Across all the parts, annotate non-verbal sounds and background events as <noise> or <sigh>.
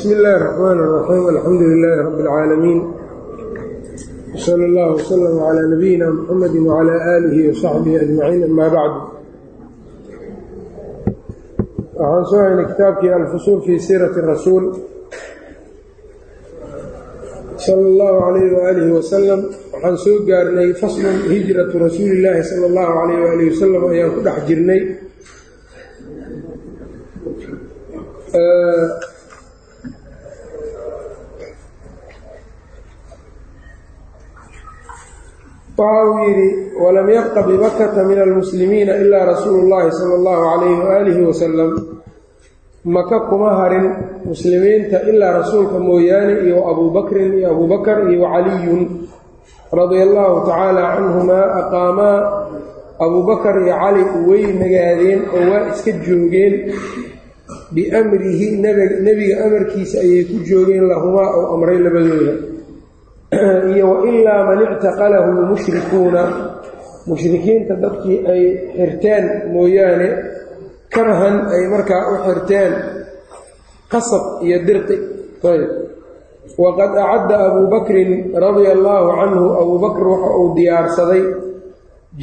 bsmi illaahi الرaxmaan الraxiim alxamdu lilaahi rabbi اlcaalamiin wsala اllah wslm calaa nabiyina mxamadi wcalaa aalihi wasaxbihi ajmaciin ama bacdu waxaan soo haynay kitaabkii alfusuul fii siirati rasuul sala اllahu alayh waalihi wasalam waxaan soo gaarnay faslun hijratu rasuuli illaahi sala اllahu alayh waalihi wasalam ayaan ku dhex jirnay Waxa uu yidhi walam yabqa bibakata min almuslimiina ilaa rasuulu llaahi sala allahu calayhi waaalihi wasalam maka kuma harin muslimiinta ilaa rasuulka mooyaane iyo abuu bakrin iyo abuu bakar iyo wacaliyun radia allahu tacaala canhumaa aqaamaa abuu bakar iyo cali way nagaadeen oo waa iska joogeen biamrihi nebiga amarkiisa ayay ku joogeen lahumaa ou amray labadooda <clears throat> iyo wailaa man ictaqalahu lmushrikuuna mushrikiinta dadkii ay xirteen mooyaane karhan ay markaa u xirteen qasab iyo dirqi. Ayb. Waqad acadda abuu bakrin radia allaahu canhu abuu bakr waxa uu diyaarsaday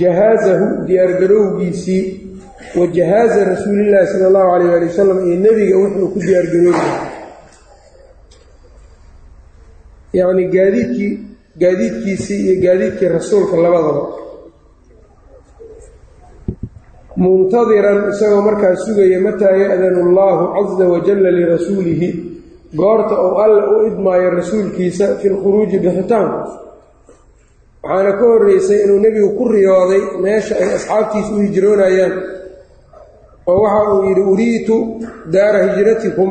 jahaazahu diyaargarowgiisii wa jahaaza rasuulillaahi sala allahu calayh ali wasalam iyo nebiga wuxuu ku diyaargaroobi yacni gaadiidkii gaadiidkiisii iyo gaadiidkii rasuulka labadaba muntadiran isagoo markaa sugaya mataa ya-danu allaahu casa wajalla lirasuulihi goorta uu alle u idmaayo rasuulkiisa fi lkhuruuji bixitaanka waxaana ka horreysay inuu nebigu ku riyooday meesha ay asxaabtiisa u hijroonayaan. Oo waxa uu yidhi uriitu daara hijratikum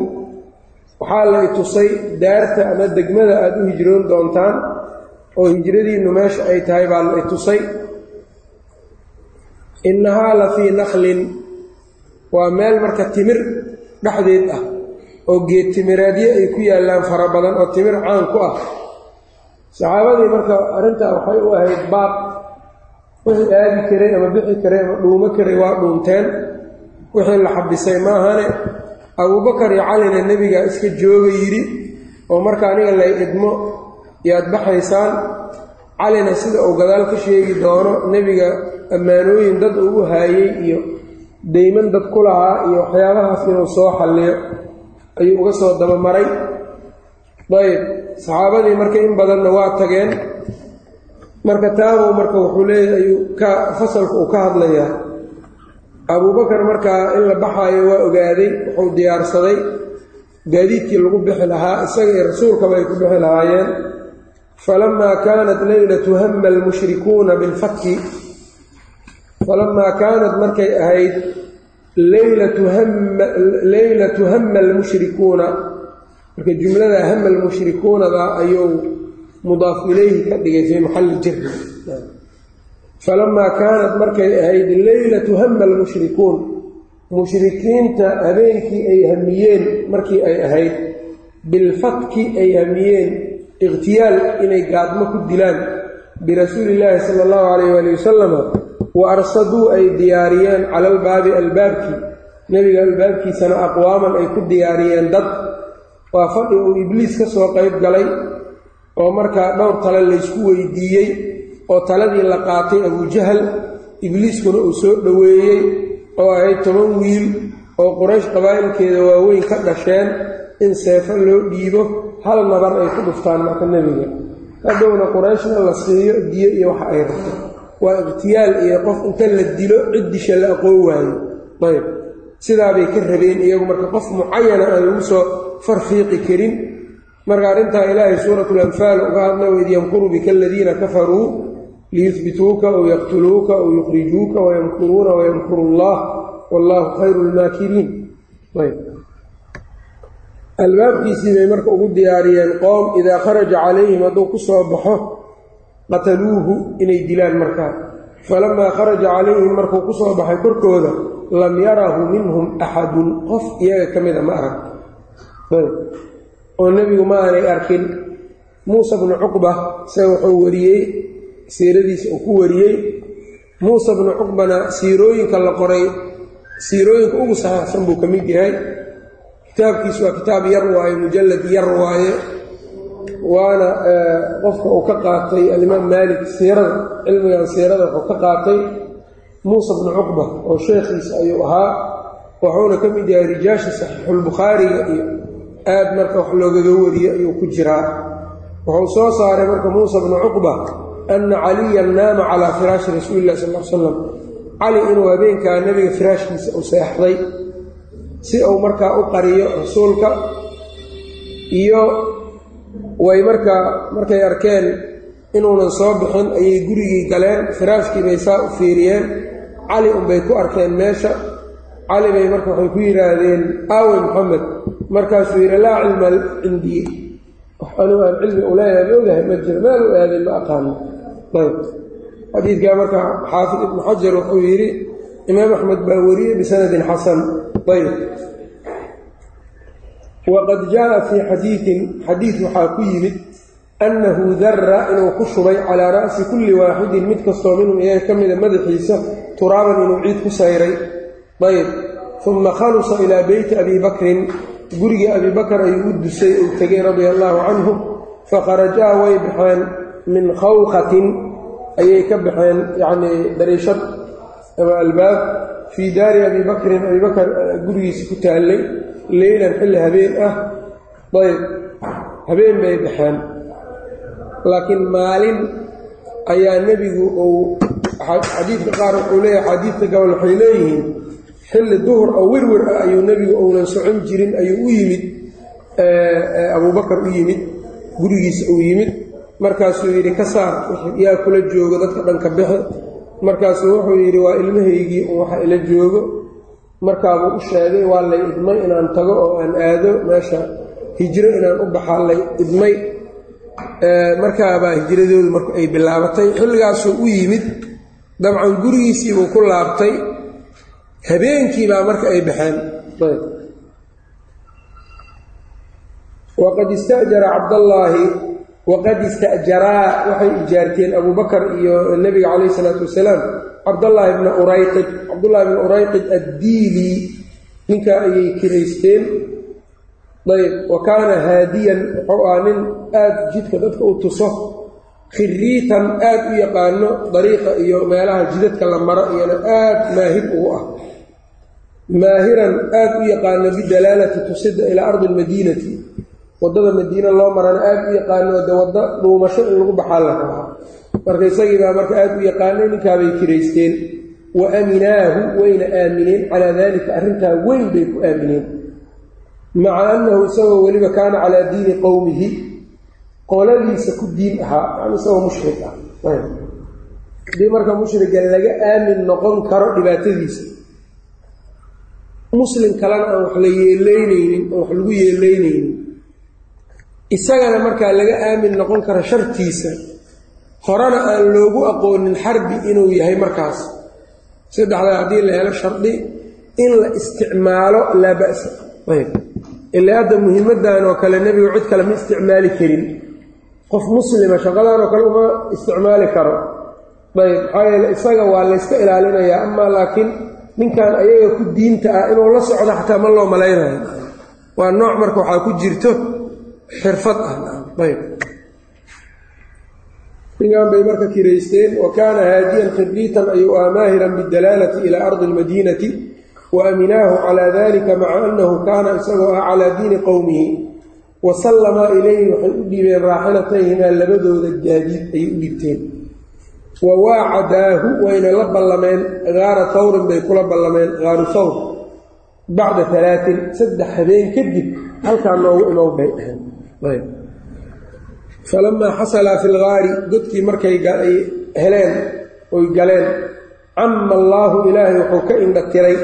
waxaa la tusay daarta ama degmada aada u hijroon doontaan oo hijradiinnu meesha ay tahay baa la i tusay. Innahaa la fii naklin waa meel marka timir dhexdeed ah oo geed timireedyo ay ku yaallaan fara badan oo timir caan ku ah. Saxaabadii marka arrintaa waxay u ahayd baab wixii aadi karay ama bixi karay ama dhuumo karay waa dhuunteen wixii la xabisay maahane abuubakar iyo calina nebigaa iska jooga yidhi oo marka aniga lay idmo yaad baxaysaan calina sida uu gadaal ka sheegi doono nebiga ammaanooyin dad uu u haayey iyo deyman dad ku lahaa iyo waxyaabahaas inuu soo xalliyo ayuu uga soo dabamaray. Dayib saxaabadii marka in badanna waa tageen. Marka taabuu marka wuxuu leeyahy ayuu ka fasalka uu ka hadlayaa abuubakar markaa in la baxaayo waa ogaaday wuxuu diyaarsaday. Gaadiidkii lagu bixi lahaa isaga iyo rasuulkaba ay ku bixi lahaayeen. Falamaa kaanat leylatu hama almushrikuuna bilfatki falamaa kaanat markay ahayd leylatu hama almushrikuuna. Marka jumlada hama almushrikuunada ayuu mudaaf ilayhi ka dhigay fii maxalli jirri falamaa kaanat markay ahayd leylatu hama almushrikuun mushrikiinta habeenkii ay hamiyeen markii ay ahayd bilfatki ay hamiyeen ikhtiyaal inay gaadmo ku dilaan birasuuli illaahi sala allahu calayh waali wasalama wa arsaduu ay diyaariyeen cala albaabi albaabkii nebiga albaabkiisana aqwaaman ay ku diyaariyeen dad waa fadhi uu ibliis ka soo qayb galay oo markaa dhowr tale laysku weydiiyey oo taladii la qaatay abujahal ibliiskuna uu soo dhoweeyey oo ahayd toban wiil oo quraysh qabaa'ilkeeda waaweyn ka dhasheen in seefo loo dhiibo hal nabar ay ku dhuftaan marka nebiga. Hadhowna qurayshna la siiyo diyo iyo waxa ay rabto. Waa ikhtiyaal iyo qof inta la dilo cid disha la aqoon waayo. Ayb sidaabay ka rabeen iyagu marka qof mucayana aan lagu soo farfiiqi karin. Marka arrintaa ilaahay suuratul anfaal uga hadla waid yamkuru bika aladiina kafaruu liyubituuka aw yaqtuluuka aw yukhrijuuka wayamkuruuna wayamkuru allah wallaahu khayru lmaakiriin albaabkiisii bay marka ugu diyaariyeen qoom idaa kharaja calayhim hadduu ku soo baxo qataluuhu inay dilaan markaa falamaa kharaja calayhim markuu ku soo baxay korkooda lam yarahu minhum axadun qof iyaga ka mida ma arag oo nebigu ma aanay arkin muusa bnu cuqba isaga wuxuu wariyey siiradiisa uu ku wariyey. Muusa bnu cuqbana siirooyinka la qoray siirooyinka ugu saxiixsan buu ka mid yahay. Kitaabkiisu waa kitaab yar waaye mujalad yar waaye waana qofka uu ka qaatay alimaam maalik siirada cilmigan siirada wuxuu ka qaatay. Muusa bnu cuqba oo sheekhiisa ayuu ahaa wuxuuna ka mid yahay rijaasha saxiixulbukhaariga iyo aad marka wax loogaga wariye ayuu ku jiraa. Wuxuu soo saaray marka muusa bnu cuqba anna caliyan naama calaa firaashi rasuuli illahi sal l salam cali inuu habeenkaa nebiga firaashkiisa u seexday si uu markaa u qariyo rasuulka iyo way markaa markay arkeen inuunan soo bixin ayay gurigii galeen firaashkii bay saa u fiiriyeen cali unbay ku arkeen meesha cali bay marka waxay ku yidhaahdeen aawe maxamed markaasuu yidhi laa cilma cindii wax aan cilmi u ma ogahay ma jiro meel u aaday ma aqaano xadiidkaa marka xaafid ibnu xajar wuxuu yidhi imaam axmed baa wariyey bisanadin xasan. Ayb waqad jaaa fii xadiidin xadiid waxaa ku yimid annahu dara inuu ku shubay calaa ra'si kulli waaxidin mid kastoo minhum iyaga ka mida madaxiisa turaaban inuu ciid ku sayray ayb uma khalusa ilaa beyti abi bakrin. Gurigii abi bakar ayuu u dusay uu tegay radia allaahu canhu fakharajaa way baxeen min khawqatin ayay ka baxeen yacnii dariishad ama albaab fii daari abi bakrin abi bakar gurigiisa ku taallay leylan xilli habeen ah. Ayb habeen bay baxeen. Laakiin maalin ayaa nebigu uu xadiidka qaar wuxuu leeyahay xadiidka gobol waxay leeyihiin xilli duhur oo werwer ah ayuu nebigu uunan socon jirin ayuu u yimid abuubakar u yimid gurigiisa uu yimid markaasuu yidhi ka saar yaa kula joogo dadka dhanka bixe markaasuu wuxuu yidhi waa ilmahaygii un waxa ila joogo. Markaabuu u sheegay waa lay idmay inaan tago oo aan aado. Meesha hijro inaan u baxaa lay idmay. Markaabaa hijradoodu marka ay bilaabatay. Xilligaasuu u yimid dabcan gurigiisiibuu ku laabtay. Habeenkiibaa marka ay baxeen. Waqad istajara cabdallaahi waqad ista'jaraa waxay ijaarteen abubakar iyo nebiga calayh isalaatu wasalaam cabdallaahi bna urayqid. Cabdullahi bna urayqid addiili ninkaa ayay kiraysteen. Ayb wa kaana haadiyan wuxuu ahaa nin aad jidka dadka u tuso khiriitan aad u yaqaano dariiqa iyo meelaha jidadka la maro iyona aad maahir ugu ah. Maahiran aad u yaqaano bidalaalati tusida ilaa ardi lmadiinati waddada madiine loo marana aad u yaqaano de waddo dhuumasho in lagu baxaa la rabaa marka isagiibaa marka aad u yaqaanay ninkaabay kiraysteen wa aaminaahu wayna aamineen calaa daalika arrintaa weyn bay ku aamineen maca annahu isagoo weliba kaana calaa diini qowmihi qoladiisa ku diin ahaa yani isagoo mushrik ah. Haddii marka mushriga laga aamin noqon karo dhibaatadiisa muslim kalena aan wax la yeelaynaynin aan wax lagu yeelaynaynin isagana markaa laga aamin noqon karo shartiisa horena aan loogu aqoonin xarbi inuu yahay markaas. Saddexdaa haddii la helo shardi in la isticmaalo laa ba'sa. Ayb. Ilaa hadda muhiimaddan oo kale nebigu cid kale ma isticmaali karin. Qof muslima shaqadan oo kale uma isticmaali karo. Ayb. Maxaa yeele isaga waa layska ilaalinayaa amaa laakiin ninkan ayaga ku diinta ah inuu la socdo xataa ma loo malaynayo. Waa nooc marka waxaa ku jirto xirfad ah. Ayb. Ninkan bay marka kiraysteen wa kaana haadiyan khibriitan ayuu ah maahiran bidalaalati ilaa ardi almadiinati wa aaminaahu calaa dalika maca annahu kaana isagoo ah calaa diini qowmihi wa sallamaa ilayhi waxay u dhiibeen raaxilatayhimaa labadooda gaadiid ayay u dhiibteen wa waacadaahu wayna la ballameen gaara tawrin bay kula ballameen gaaru tawr bacda alaain saddex habeen kadib halkaa noogu imow bay dhaheen falamaa xasalaa fi lgaari godkii markay heleen oy galeen cama allaahu ilaahay wuxuu ka indha tiray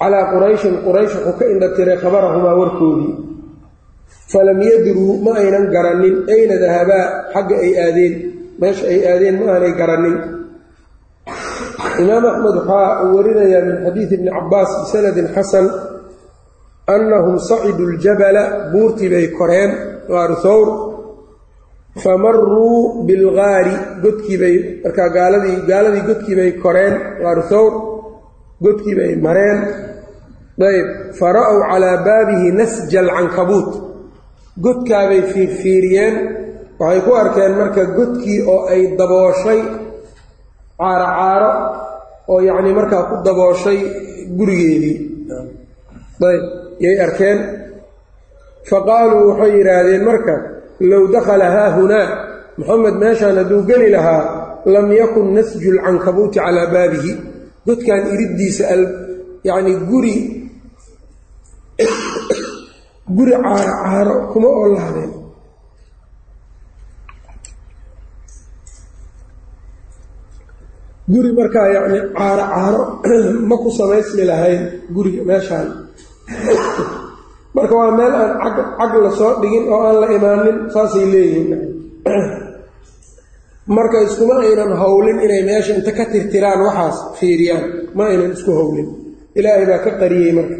calaa qurayshin quraysh wuxuu ka indha tiray khabarahumaa warkoodii. Falam yadruu ma aynan garanin ayna dahabaa xagga ay aadeen meesha ay aadeen ma aanay garanin. Imaam axmed waxaa warinayaa min xadiidi ibni cabaas bisanadin xasan annahum saciduu ljabala buurtii bay koreen gaaru thawr famaruu bilgaari godkiibay markaa gaaladii gaaladii godkii bay koreen gaaru thawr godkii bay mareen. Ayb fara-w calaa baabihi nasja alcankabuut godkaabay fiirfiiriyeen. Waxay ku arkeen marka godkii oo ay dabooshay caaro caaro oo yacnii markaa ku dabooshay gurigeedii. Ayb yay arkeen faqaaluu waxay yidhaahdeen marka low dakhala haa hunaa moxamed meeshaan hadduu geli lahaa lam yakun nasju lcankabuuti calaa baabihi. Godkan iriddiisa yacni guri guri caaro caaro kuma oo lahdeen guri markaa yacni caaro caaro <clears throat> ma ku samaysmi lahayn guriga meeshaan marka waa meel aan cag cag la soo dhigin oo aan la imaanin saasay leeyihiin. Marka iskuma aynan howlin inay meesha inta ka tirtiraan waxaas fiiriyaan ma aynan isku howlin. Ilaahay baa ka qariyey marka.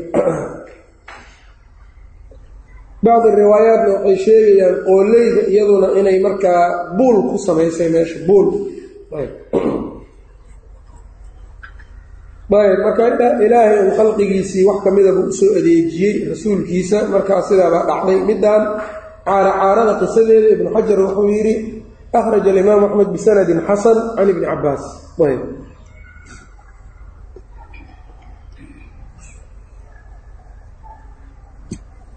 Bacdi riwaayaatna waxay sheegayaan qooleyda iyaduna inay markaa buul ku samaysay meesha buul ayb marka ilaahay uu khalqigiisii wax ka midaba u soo adeejiyey rasuulkiisa markaa sidaabaa dhacday. Midaan caaro caarada qisadeeda ibnu xajar wuxuu yidhi akhraja alimaam axmed bisanadin xasan can ibni cabaas ayb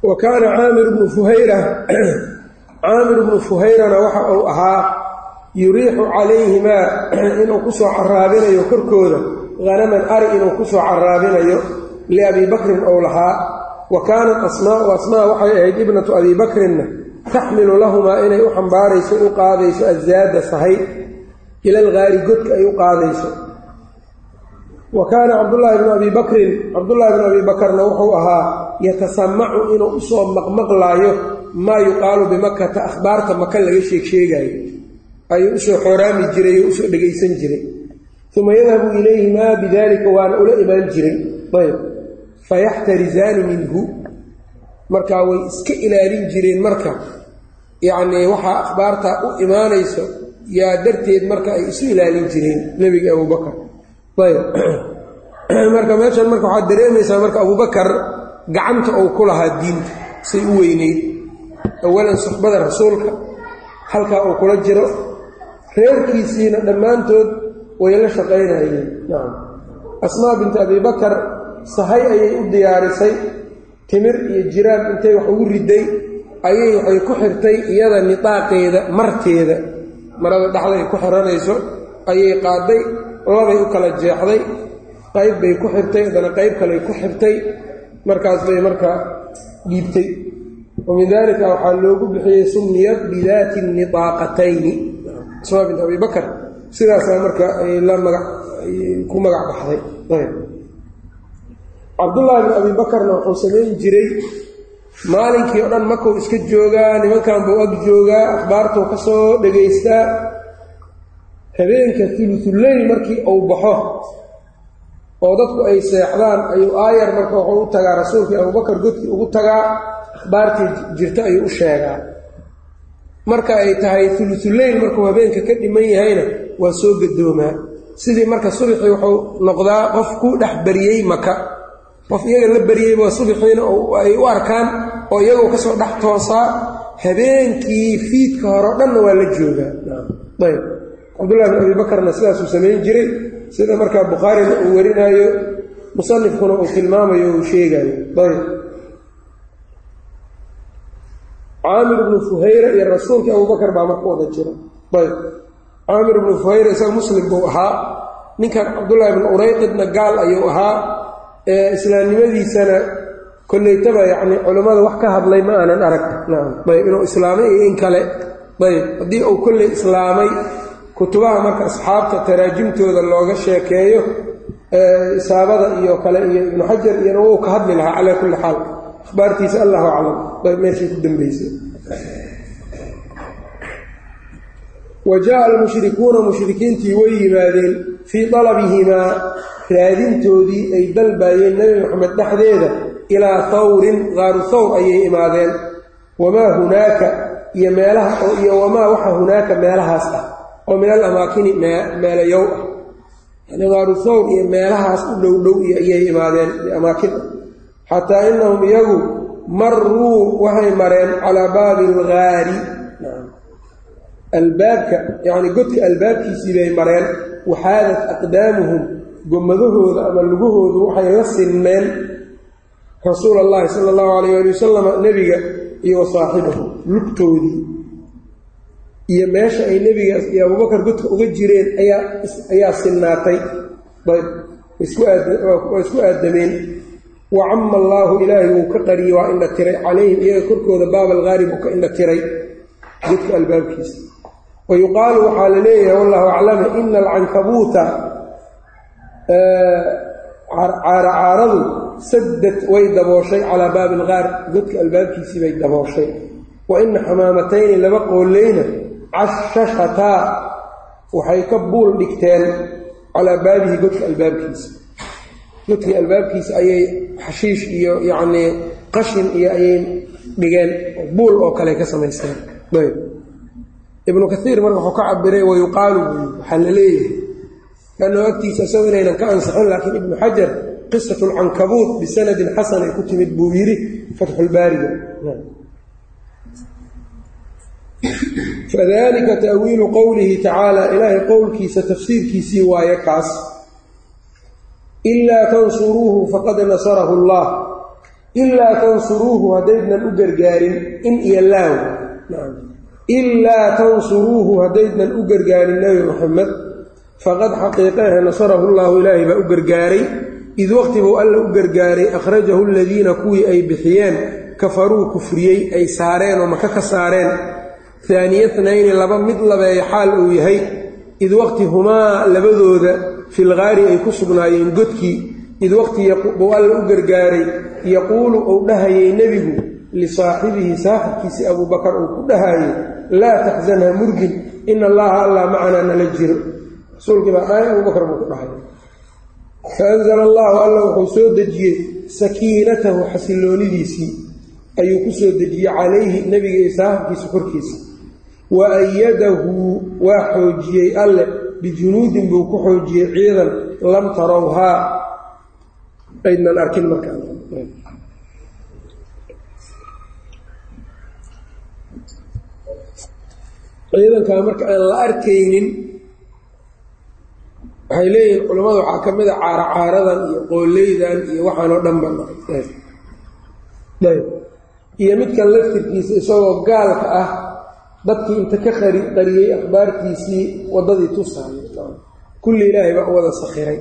wa kaana caamir bnu fuhayra <clears throat> caamir bnu fuhayrana waxa uu ahaa yuriixu calayhimaa <clears throat> inuu ku soo caraabinayo korkooda hanaman ari inuu ku soo caraabinayo liabii bakrin ou lahaa wa kaanat asmaau asmaa waxay ahayd ibnatu abii bakrinna taxmilu lahumaa inay u xambaarayso u qaadayso azaada sahay ila algaari godka ay u qaadayso wa kaana cabdullaahi bnu abii bakrin cabdullaahi bnu abii bakarna wuxuu ahaa yatasamacu inuu u soo maqmaqlaayo maa yuqaalu bimakata akhbaarta maka laga sheegsheegaayo ayuu u soo xooraami jiray oo u soo dhegaysan jiray uma yadhabu ilayhimaa bidalika waana ula imaan jiray ayb fayaxtarisaani minhu markaa way iska ilaalin jireen marka yacnii waxaa akhbaarta u imaanayso yaa darteed marka ay isu ilaalin jireen nebiga abubakar ayb marka meeshan marka waxaad dareemaysaa marka abubakar gacanta uu ku lahaa diinta say u weyneyd awalan suxbada rasuulka halkaa uu kula jiro reerkiisiina dhammaantood way la shaqaynayeen. Nacam asmaa binti abibakar sahay ayay u diyaarisay. Timir iyo jiraan intay wax ugu riday ayay waxay ku xirtay iyada nidaaqeeda marteeda. Marada dhexda ay ku xiranayso ayay qaaday labay u kala jeexday. Qayb bay ku xirtay haddana qayb kaley ku xirtay. Markaas bay marka dhiibtay. Wa min daalika waxaa loogu bixiyey summiyad bidaati nidaaqatayni. Asmaa binti abibakar sidaasaa marka ku magac baxday. Cabdullaahi bin abi bakarna wuxuu samayn jiray maalinkii o dhan makuu iska joogaa nimankan buu ag joogaa akhbaartuu ka soo dhegaystaa habeenka tulutuleyl markii uu baxo oo dadku ay seexdaan ayuu aayar marka wuxuu u tagaa rasuulkii abubakar godkii ugu tagaa akhbaartii jirta ayuu u sheegaa. Marka ay tahay tulutuleyl markuu habeenka ka dhiman yahayna waa soo gadoomaa sidii marka subaxii wuxuu noqdaa qof ku dhex bariyey maka qof iyaga la baryeyba subaxiina ay u arkaan oo iyagoo ka soo dhex toosaa. Habeenkii fiidka hore o dhanna waa la joogaa. Ayb. Cabdullahi bin abi bakarna sidaasuu samayn jiray. Sida markaa bukhaarina uu warinaayo musanifkuna uu tilmaamayo uu sheegaayo. Ayb. Caamir ibnu fuhayra iyo rasuulkii abubakar baa marka wada jira. Ayb caamir ibnu fuhayra isaga muslim buu ahaa. Ninkan cabdullaahi bnu urayqidna gaal ayuu ahaa. Islaamnimadiisana kollaytaba yacni culammada wax ka hadlay ma aanan arag. Ayb inuu islaamay iyo in kale. Ayb haddii uu kolley islaamay kutubaha marka asxaabta taraajimtooda looga sheekeeyo isaabada iyo kale iyo ibnu xajar iyona wuu ka hadli lahaa calaa kulli xaal. Akhbaartiisa allahu aclam. Meeshii ku dambeysay wa jaa almushrikuuna mushrikiintii way yimaadeen fii dalabihimaa raadintoodii ay dalbaayeen nebi moxamed dhexdeeda ilaa hawrin qaaru hawr ayay imaadeen. Wamaa hunaaka iyo meelaha iyo wamaa waxa hunaaka meelahaas ah oo min alamaakini meelayow ah. Yani qaaru hawr iyo meelahaas u dhow dhow iyo ayay imaadeen amaakin xataa inahum iyagu maruu waxay mareen calaa baabi algaari albaabka yacni godka albaabkiisii bay mareen waxaadat aqdaamuhum gomadahooda ama lugahoodu waxay la sinmeen rasuul allahi sala allahu alayh ali wasalam nebiga iyo wa saaxibahu lugtoodii. Iyo meesha ay nebigaas iyo abubakar godka uga jireen ayaa ayaa sinnaatay. Ayb waa isku aadameen. Wa cama allaahu ilaahay wuu ka qariyey waa indha tiray. Calayhim iyaga korkooda baab algaari buu ka indha tiray godka albaabkiisa wa waxaa la leeyahay wallahu aclama ina alcankabuuta caaracaaradu saddad way dabooshay calaa baabi algaar godka albaabkiisii bay dabooshay. Wa ina xamaamatayni laba qooleyna cashashataa waxay ka buul dhigteen calaa baabihi godka albaabkiisa. Godkii albaabkiisa ayay xashiish iyo yacnii qashin iyo ayay dhigeen buul oo kale ka samaysteen ibnu kaiir marka wuxuu ka cabiray wayuqaalu waxaa la leeyahay lannahu agtiisa isago inaynan ka ansixin laakiin ibnu xajar qisat lcankabuut bisanadin xasan ay ku timid buu yidhi fatxulbaariga fadalika ta'wiilu qowlihi tacaala ilaahay qowlkiisa tafsiirkiisii waaye kaas ilaa tansuruuhu faqad nasarahu allah ilaa tansuruuhu haddaydnan u gargaarin in iyo laaw ilaa tansuruuhu haddaydnan u gargaarin nebi moxamed faqad xaqiiqehe nasarahu llaahu ilaahay baa u gargaaray id waqti buu alla u gargaaray akhrajahu aladiina kuwii ay bixiyeen kafaruu kufriyey ay saareen oo maka ka saareen. Haaniya tnayni laba mid labeeya xaal uu yahay id waqti humaa labadooda filgaari ay ku sugnaayeen godkii id waqti buu alla u gargaaray yaquulu uu dhahayay nebigu lisaaxibihi saaxibkiisii abuubakar uu ku dhahayay laa taxzan ha murgin ina allaha allah macanaa nala jiro. Rasuulkii baa dhahay abubakar buu ku dhahay. Faanzala allahu alla wuxuu soo dejiyey sakiinatahu xasiloonidiisii. Ayuu ku soo dejiyey calayhi nebiga iyo saaxibkiisa korkiisa. Wa ayadahu waa xoojiyey alle. Bijunuudin buu ku xoojiyey ciidan lam tarawhaa. Aydnan arkin markaa ciidankaa marka aan la arkaynin waxay leeyihiin culammada waxaa ka mid a caaracaaradan iyo qooleydan iyo waxaan oo dhan ba iyo midkan laftirkiisa isagoo gaalka ah dadkii inta ka qariyey akhbaartiisii waddadii tusaaya kulli ilaahay baa u wada sakhiray.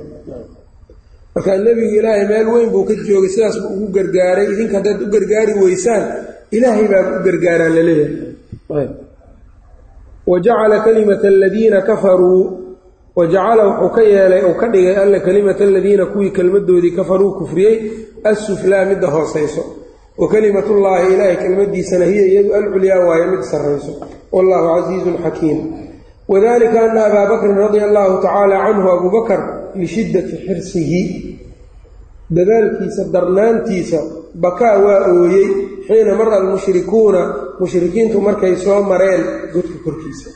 Markaa nebigu ilaahay meel weyn buu ka joogay sidaas buu ugu gargaaray. Idinka haddaad u gargaari weysaan ilaahay baa u gargaaraan la leeyahay wa jacala kalimata aladiina kafaruu wa jacala wuxuu ka yeelay uu ka dhigay alla kalimata aladiina kuwii kelmadoodii kafaruu kufriyey assuflaa midda hoosayso wa kalimatullaahi ilaahay kelmadiisana hiya iyadu alculyaa waaye mid sarrayso wallaahu casiizun xakiim wadalika ana abaa bakrin radia allaahu tacaala canhu abuu bakar lishiddati xirsihi dadaalkiisa darnaantiisa bakaa waa ooyey xiina mara almushrikuuna mushrikiintu markay soo mareen godka korkiisa.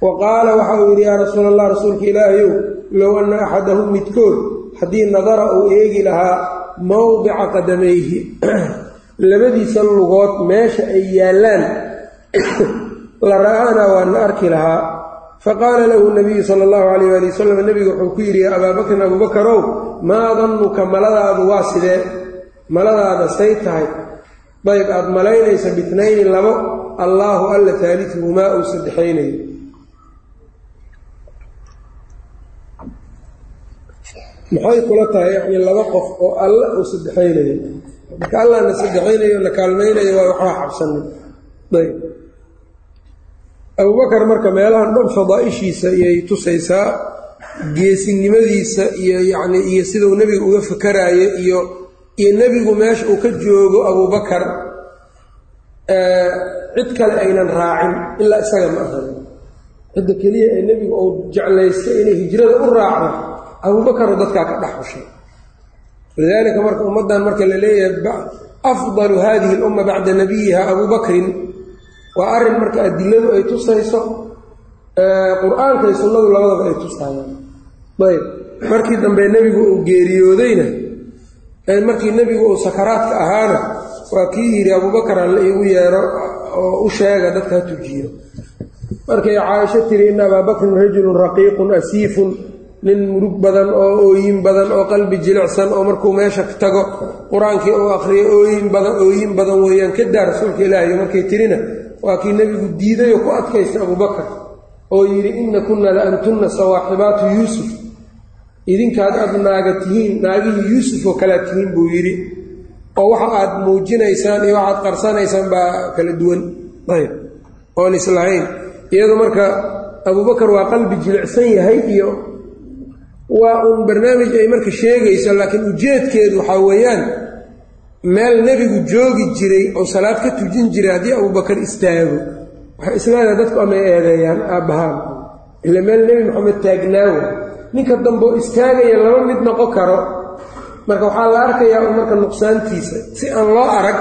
Wa qaala waxa uu yidhi yaa rasuula allah rasuulka ilaahayow low anna axadahum midkood haddii nadara uu eegi lahaa mowdica qadamayhi <clears throat> labadiisa lugood meesha ay yaallaan <clears throat> la ra'aanaa waana arki lahaa. Faqaala lahu nabiyu sala allahu calayh waali wasalam nebigu wuxuu ku yidhi yaa abaa bakrin abuubakarow maa dannuka maladaadu waa sidee? Maladaada say tahay dayb aada malaynaysa bitnayni labo allaahu alla taaliuhumaa uu saddexaynayo. Maxay kula tahay yacnii laba qof oo alla uu saddexaynayo? Marka allah na saddexaynayo na kaalmaynayo waa waxbaa cabsanin ayb abubakar marka meelahan dhan fadaaishiisa iyay tusaysaa geesinimadiisa iyo yacnii iyo siduu nebiga uga fakaraayo iyo iyo nebigu meesha uu ka joogo abubakar cid kale aynan raacin ilaa isaga ma ahan cidda keliya ee nebigu uu jeclaystay inay hijrada u raacdo abuubakaroo dadkaa ka dhex xushay lidaalika marka ummaddan marka la leeyahay afdalu hadihi alumma bacda nabiyiha abuu bakrin waa arrin marka adiladu ay tusayso qur'aanka iyo sunnadu labadaba ay tusaayaan ayb markii dambe nebigu uu geeriyoodayna markii nebigu uu sakaraadka ahaana waa kii yidhi abubakar alla iigu yeero oo u sheega dadka ha tujiyo. Markay caaisho tiri ina abaa bakrin rajulun raqiiqun asiifun nin murug badan oo ooyin badan oo qalbi jilicsan oo markuu meesha tago qur'aankii uu akhriyo ooyin badan ooyin badan weeyaan ka daa rasuulka ilaahiyo markay tirina waa kii nebigu diidayoo ku adkaysta abubakar oo yidhi ina kunna la antunna sawaaxibaatu yuusuf idinkaad aad naaga tihiin naagihii yuusuf oo kalea tihiin buu yidhi oo waxa aad muujinaysaan iyo waxaad qarsanaysaan baa kala duwan. Ayb oon islahayn iyadu marka abubakar waa qalbi jilicsan yahay iyo waa uun barnaamij ay marka sheegayso laakiin ujeedkeedu waxaa weeyaan meel nebigu joogi jiray oo salaad ka tujin jiray haddii abubakar istaago. Waxay isleedahay dadku amay eedeeyaan aabbahaan. Ila meel nebi maxamed taagnaawa ninka dambeo istaagaya laba mid noqon karo marka waxaa la arkayaa marka nuqsaantiisa si aan loo arag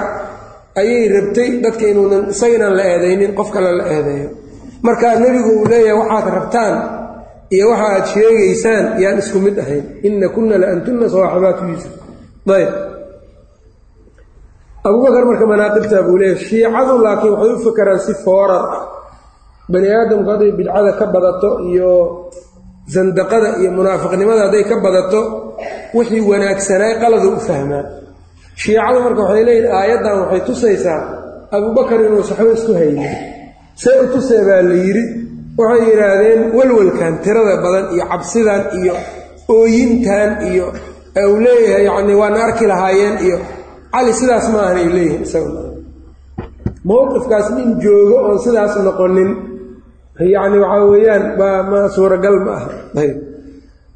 ayay rabtay dadka inuunan isaginaan la eedaynin qof kale la eedeeyo marka nebigu uu leeyahay waxaad rabtaan iyo waxa aad sheegaysaan yaan isku mid ahayn. Ina kunna la antunna sawaaxibaatu yuusuf ayb abubakar marka manaaqibtaa buu leeyahay shiicadu laakiin waxay u fakeraan si foorar ah. Bani aadamku hadday bidcada ka badato iyo sandaqada iyo munaafiqnimada hadday ka badato wixii wanaagsanaay qaladu u fahmaa shiicadu marka waxay leeyihiin aayaddan waxay tusaysaa abubakar inuu saxbo isku haynin. See u tusee baa la yidhi waxay yidhaahdeen walwalkan tirada badan iyo cabsidan iyo ooyintan iyo uu leeyahay yacnii waana arki lahaayeen iyo cali sidaas ma ahanay leeyihiin isaga mowqifkaas nin joogo oon sidaas noqonin yacni waxaa weeyaan ma suuragal ma aha. Ayb.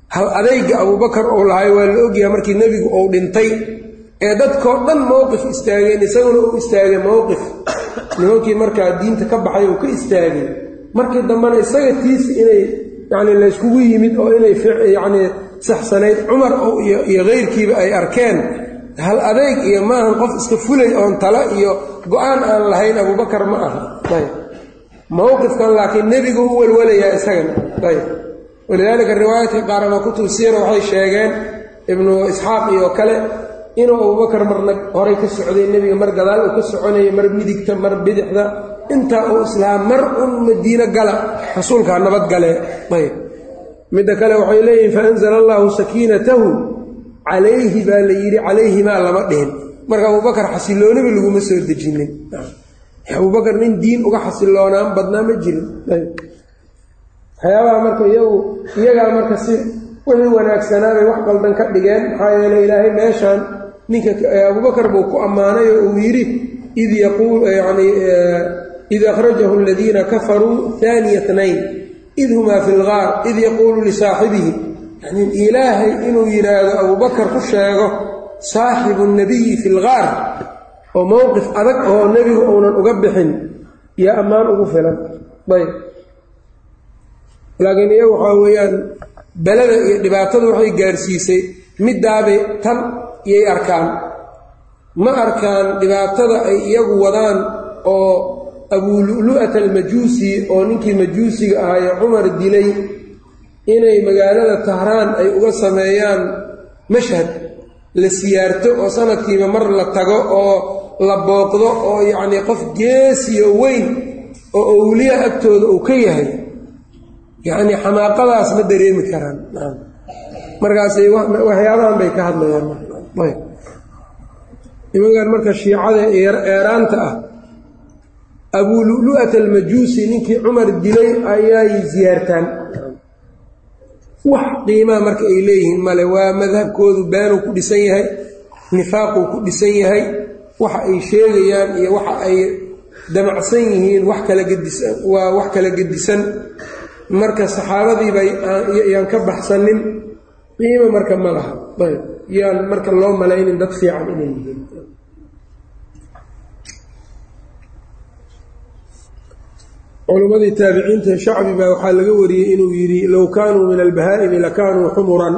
Hal adayga abubakar uu lahay waa la ogyahay markii nebigu uu dhintay ee dadkoo dhan mowqif istaageen isaguna uu istaagay mowqif <coughs> nimankii markaa diinta ka baxay uu ka istaagay markii dambena isaga tiisi inay yacni layskugu yimid oo inay yacnii saxsanayd cumar iyo keyrkiiba ay arkeen hal adayg iyo maahan qof iska fulay oon tala iyo go'aan aan lahayn abubakar ma aha. Ayb mowqifkan laakiin nebigu u welwalayaa isagana. Ayb walidaalika riwaayaadka qaar ama kutub siira waxay sheegeen ibnu isxaaq iyo kale inuu abubakar marna horay ka socday nebiga mar gadaal uu ka soconaya mar midigta mar bidixda. Intaa uu islaam mar un madiino gala rasuulkaa nabad gale. Ayb midda kale waxay leeyihiin faanzala allaahu sakiinatahu calayhi baa la yidhi calayhimaa lama dhihin. Marka abubakar xasilooniba laguma soo dejinin abubakar nin diin uga xasiloonaan badnaa ma jirin. Waxyaabaha marka iyagu iyagaa marka si wixii wanaagsanaabay wax qaldan ka dhigeen maxaa yeeley ilaahay meeshaan ninka abubakar buu ku ammaanay oo uu yidhi id yaquul yani id akhrajahu aladiina kafaruu haaniya tnayn id humaa fi lgaar id yaquulu lisaaxibihi yani ilaahay inuu yidhaahdo abubakar ku sheego saaxibu nabiyi fi lgaar oo mowqif adag oo nebigu uunan uga bixin iyo ammaan ugu filan. Ayb. Laakiin iyagu waxaa weeyaan belada iyo dhibaatadu waxay gaarsiisay middaabay tan iyay arkaan. Ma arkaan dhibaatada ay iyagu wadaan oo abulu'lu'ata almajuusi oo ninkii majuusiga ahaayee cumar dilay inay magaalada tahraan ay uga sameeyaan mashhad la siyaarto oo sanadkiiba mar la tago oo la booqdo oo yacnii qof geesiyo weyn oo owliya agtooda uu ka yahay yacnii xamaaqadaas ma dareemi karaan. Markaasay waxyaabahan bay ka hadlayaan. Nimankan marka shiicada eeraanta ah abulu'lu'at almajuusi ninkii cumar dilay ayay siyaartaan wax qiimaha marka ay leeyihiin male waa madhabkoodu beenuu ku dhisan yahay nifaaquu ku dhisan yahay waxa ay sheegayaan iyo waxa ay damacsan yihiin wax kala gedisan waa wax kala gedisan. Marka saxaabadiiba yaan ka baxsanin qiimo marka ma laha. Ayb yaan marka loo malaynin dad fiican inay yihiin. Culimmadii taabiciinta shacbi baa waxaa laga wariyey inuu yidhi low kaanuu min albahaa'imi lakaanuu xumuran.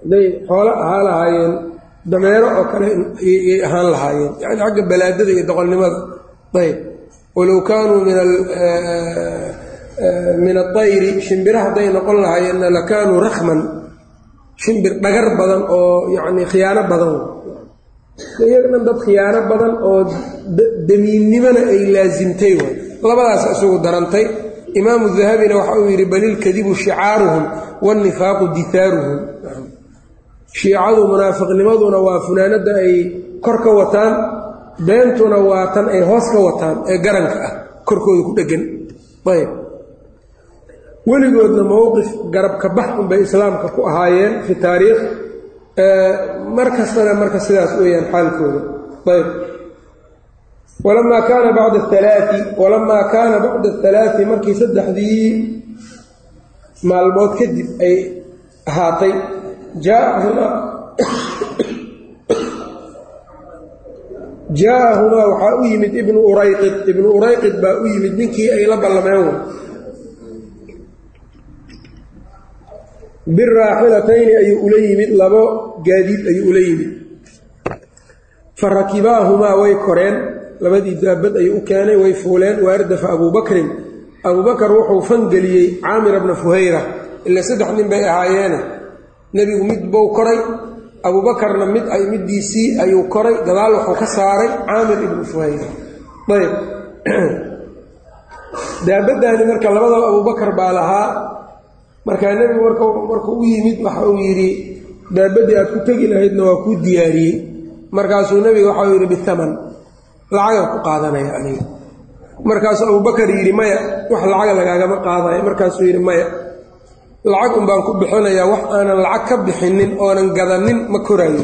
Hadday xoolo ahaa lahaayeen dameero oo kale yay ahaan lahaayeen. Yani xagga balaadada iyo doqolnimada. Ayb walow kaanuu min aayri shimbira hadday noqon lahaayeenna lakaanuu rakhman. Shimbir dhagar badan oo yacni khiyaano badan. Iyaga dhan dad khiyaano badan oo damiinnimona ay laasimtay way. Labadaas isagu darantay. Imaamu dahabina waxa uu yidhi balilkadibu shicaaruhum waannifaaqu dihaaruhum shiicadu munaafiqnimaduna waa funaanadda ay kor ka wataan beentuna waa tan ay hoos ka wataan ee garanka ah korkooda ku dheggan. Ayb. Weligoodna mowqif garabka bax unbay islaamka ku ahaayeen fi taariikh mar kastana marka sidaas weeyaan xaalkooda. Ayb. Walamaa kaana bacda alaai walamaa kaana bacda athalaati markii saddexdii maalmood kadib ay ahaatay jaa-ahumaa waxaa u yimid ibnu urayqid ibnu urayqid baa u yimid ninkii ay la ballameen biraaxilatayni ayuu ula yimid labo gaadiid ayuu ula yimid fa rakibaahumaa way koreen labadii daabad ayuu u keenay way fuuleen waardafa abuu bakrin abuu bakar wuxuu fangeliyey caamira bna fuhayra ila saddex nin bay ahaayeene nebigu mid buu koray abuubakarna mid middiisii ayuu koray gadaal wuxuu ka saaray caamir ibnu fuhayra ayb. <clears throat> Daabaddaani marka labadaba abuubakar baa lahaa. Markaa nebigu markuu u yimid waxa uu yidhi daabaddii aad ku tegi lahaydna waa kuu diyaariyey. Markaasuu nebiga waxau yidhi bihaman lacagan ku qaadanaya aniga. Markaasuu abuubakar yidhi maya wax lacaga lagaagama qaadaya markaasuu yidhi maya lacag un baan ku bixinayaa wax aanan lacag ka bixinin oonan gadanin ma koraayo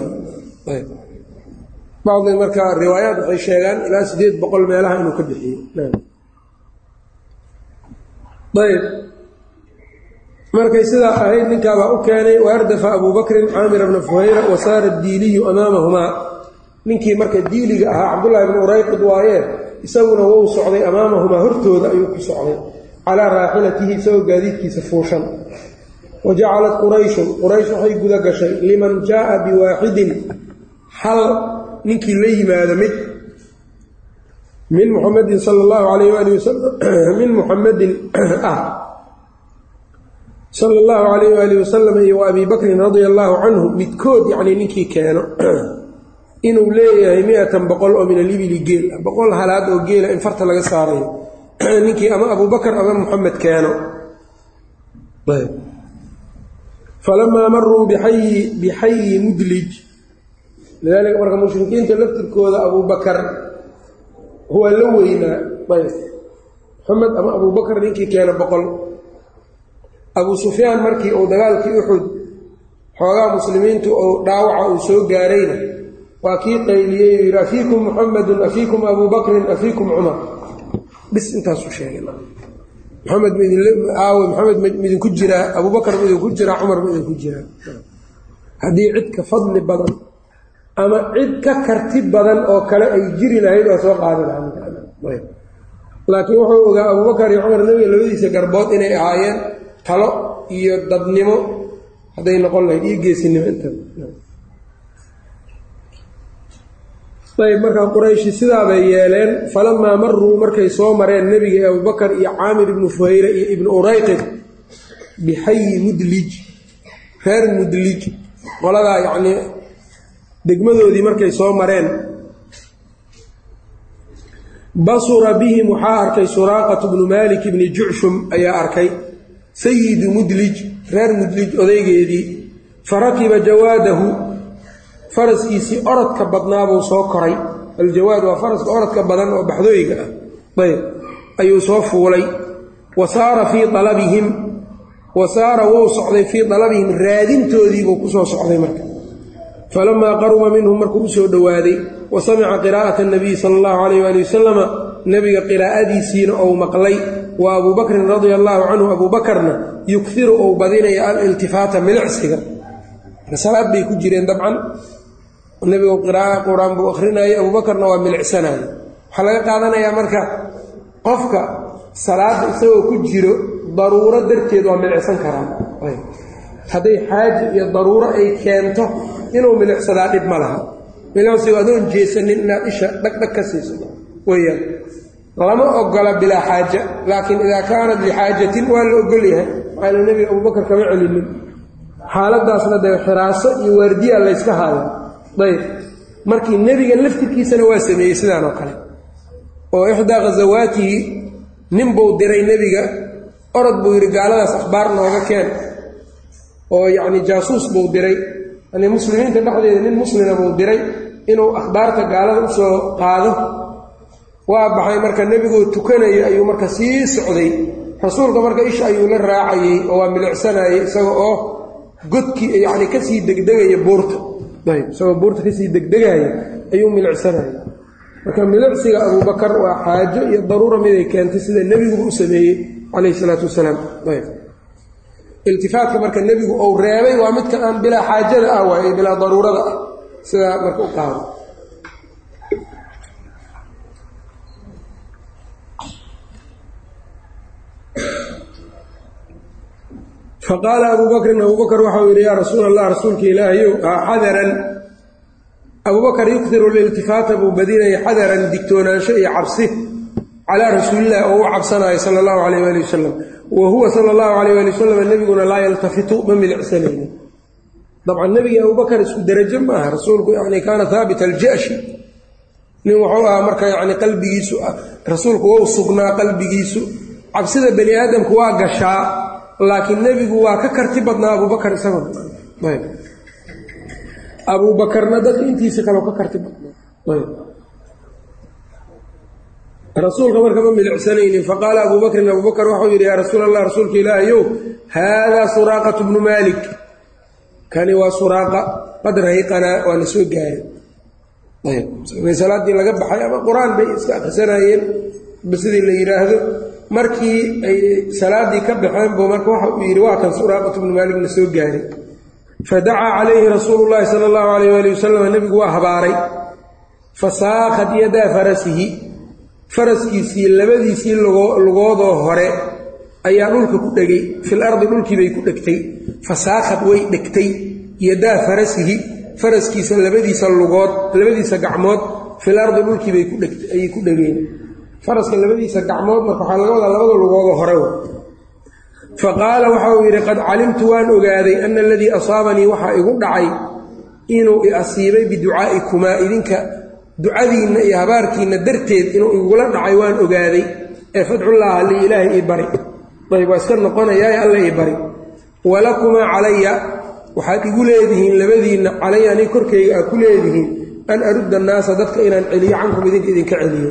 bacdi marka riwaayaat waxay sheegaan ilaa siddeed boqol meelaha inuu ka bixiyey ayb. Markay sidaa ahayd ninkaabaa u keenay waardafa abuu bakrin caamir bna fuhayra wa saara diiliyu amaamahumaa ninkii marka diiliga ahaa cabdullaahi bnu urayqid waayee isaguna wou socday amaamahumaa hortooda ayuu ku socday calaa raaxilatihi isagoo gaadiidkiisa fuushan wa jacalat qurayshun quraysh waxay guda gashay liman jaaa biwaaxidin hal ninkii la yimaado mid min muxamedin sala allahu calayh waali wasalam min muxamedin ah sala allahu calayh waali wasalam iyo wa abii bakrin radia allaahu canhu midkood yacnii ninkii keeno inuu leeyahay mi-atan boqol oo min alibili geel boqol halaad oo geela in farta laga saarayo ninkii ama abuubakar ama muxamed keeno falamaa maruu bixayi bixayi mudlij lidaalika marka mushrikiinta laftirkooda abuubakar waa la weynaa ayb muxamed ama abuubakar ninkii keena boqol. Abuu sufyaan markii uu dagaalkii uxud xoogaa muslimiintu uu dhaawaca uu soo gaarayna. Waa kii qayliyey yidhi afiikum muxamedun afiikum abuu bakrin afiikum cumar bis intaasu sheegay maxamed midinku jiraa abuubakar midinku jiraa cumar midinku jiraa haddii cid ka fadli badan ama cid ka karti badan oo kale ay jiri lahayd waa soo qaadi lahaa laakiin wuxuu ogaa abuubakar iyo cumar nebiga labadiisa garbood inay ahaayeen talo iyo dadnimo hadday noqon lahayd iyo geesinimo inta ayb markaa qurayshi sidaabay yeeleen falamaa maruu markay soo mareen nebiga abubakar iyo caamir ibnu fuhayra iyo ibnu urayqid bixayi mudlij reer mudlij. Qoladaa yacnii degmadoodii markay soo mareen. Basura bihim waxaa arkay suraaqatu bnu maalik ibni jucshum ayaa arkay. Sayidu mudlij reer mudlij odaygeedii fa rakiba jawaadahu faraskiisii orodka badnaabuu soo koray. Aljawaad waa faraska orodka badan oo baxdooyga ah. Ayb. Ayuu soo fuulay. Wa saara fii alabihim wa saara wou socday fii dalabihim. Raadintoodiibuu ku soo socday marka. Falamaa qaruba minhum markuu u soo dhowaaday wa samica qiraa'ata anabiyi sala allahu calayh waali wasalama nebiga qiraa'adiisiina ou maqlay. Wa abuu bakrin radia allaahu canhu abuu bakarna yughiru ou badinaya aliltifaata milicsiga. Salaad bay ku jireen dabcan nebigu qiraaa qur'aan buu akhrinayay abuubakarna waa milicsanayo waxaa laga qaadanayaa marka qofka salaadda isagoo ku jiro daruuro darteed waa milicsan karaa hadday xaaji iyo daruuro ay keento inuu milicsadaa dhib ma laha. Milicsigu adoon jeesanin inaad isha dhagdhag ka siiso. Weyaan lama ogola bilaa xaaja laakiin idaa kaanat lixaajatin waa la ogol yahay. Maxaa nebiga abuubakar kama celinin. Xaaladaasna dee xiraaso iyo waardiya layska haaya ayb markii nebiga laftirkiisana waa sameeyey sidaan oo kale. Oo ixdaa khasawaatihi nin buu diray nebiga orod buu yidhi gaaladaas akhbaar nooga keen. Oo yacni jaasuus buu diray. Yani muslimiinta dhexdeeda nin muslima buu diray inuu akhbaarta gaalada u soo qaado. Waa baxay marka nebigoo tukanayo ayuu marka sii socday. Rasuulka marka isha ayuu la raacayey oo waa milicsanayay isaga oo godkii yacni ka sii degdegaya buurta isagoo buurta ka sii degdegaya ayuu milicsanayay marka milicsiga abuubakar waa xaajo iyo daruura miday keentay sida nebiguba u sameeyey calayhi salaatu wasalaam. Ayb. Iltifaatka marka nebigu ou reebay waa midka aan bilaa xaajada ah waay bilaa daruurada ah. Sidaa marka u qaado faqaala abuu bakrin abuu bakr waxau yidhi yaa rasuul allah rasuulka ilaahayow xadaran. Abuu bakar yukhiru liltifaata buu badinaya xadaran digtoonaansho iyo cabsi calaa rasuulillahi oo u cabsanaayo sala allahu calayh waali wasalam wa huwa sala allahu calayh waali wasalam nebiguna laa yaltafitu ma milicsanaynin dabcan nebigi abubakar isku derajo ma aha rasuulku yani kaana haabita aljashi. Nin wuxuu ahaa marka yani qalbigiisu rasuulku wau sugnaa qalbigiisu. Cabsida bani aadamku waa gashaa laakiin nebigu waa ka karti badnaa abubakar isagoo. Abuubakarna dadka intiisa kaleo ka karti badnaa. Rasuulka marka ma milicsanaynin faqaala abuu bakrin abuu bakr waxau yidhi yaa rasuul allah rasuulka ilaahayow haadaa suraaqatu bnu maalik. Kani waa suraaqa qad rahiqanaa waa la soo gaaray. Ayb. Salaaddii laga baxay ama qur'aan bay iska akhrisanayeen sidii la yidhaahdo markii ay salaaddii ka baxeen buu marka waxa uu yidhi waa kan suraaqatu bnu maalik la soo gaaray. Fadacaa calayhi rasuulu llaahi sala allahu alayh waali wasalam nebigu waa habaaray. Fasaakhat yadaa farasihi faraskiisii labadiisii lugoodoo hore ayaa dhulka ku dhegay. Fil ardi dhulkiibay ku dhegtay. Fasaakhad way dhegtay yadaa farasihi faraskiisa labadiisa lugood labadiisa gacmood. Fil ardi dhulkiibay ayay ku dhegeen faraska labadiisa gacmood marka waxaa laga wadaa labada lugoodoo hore wa. Fa qaala waxa uu yidhi qad calimtu waan ogaaday ana aladii asaabanii waxaa igu dhacay inuu i asiibay biducaa'ikumaa idinka ducadiinna iyo habaarkiinna darteed inuu igula dhacay waan ogaaday. Ee fadcullaaha li ilaahay ii bari. Ayb waa iska noqonayaa alla ii bari. Walakumaa calaya waxaad igu leedihiin labadiinna calaya aniga korkayga aad ku leedihiin an arudda annaasa dadka inaan celiyo cankum idinka idinka celiyo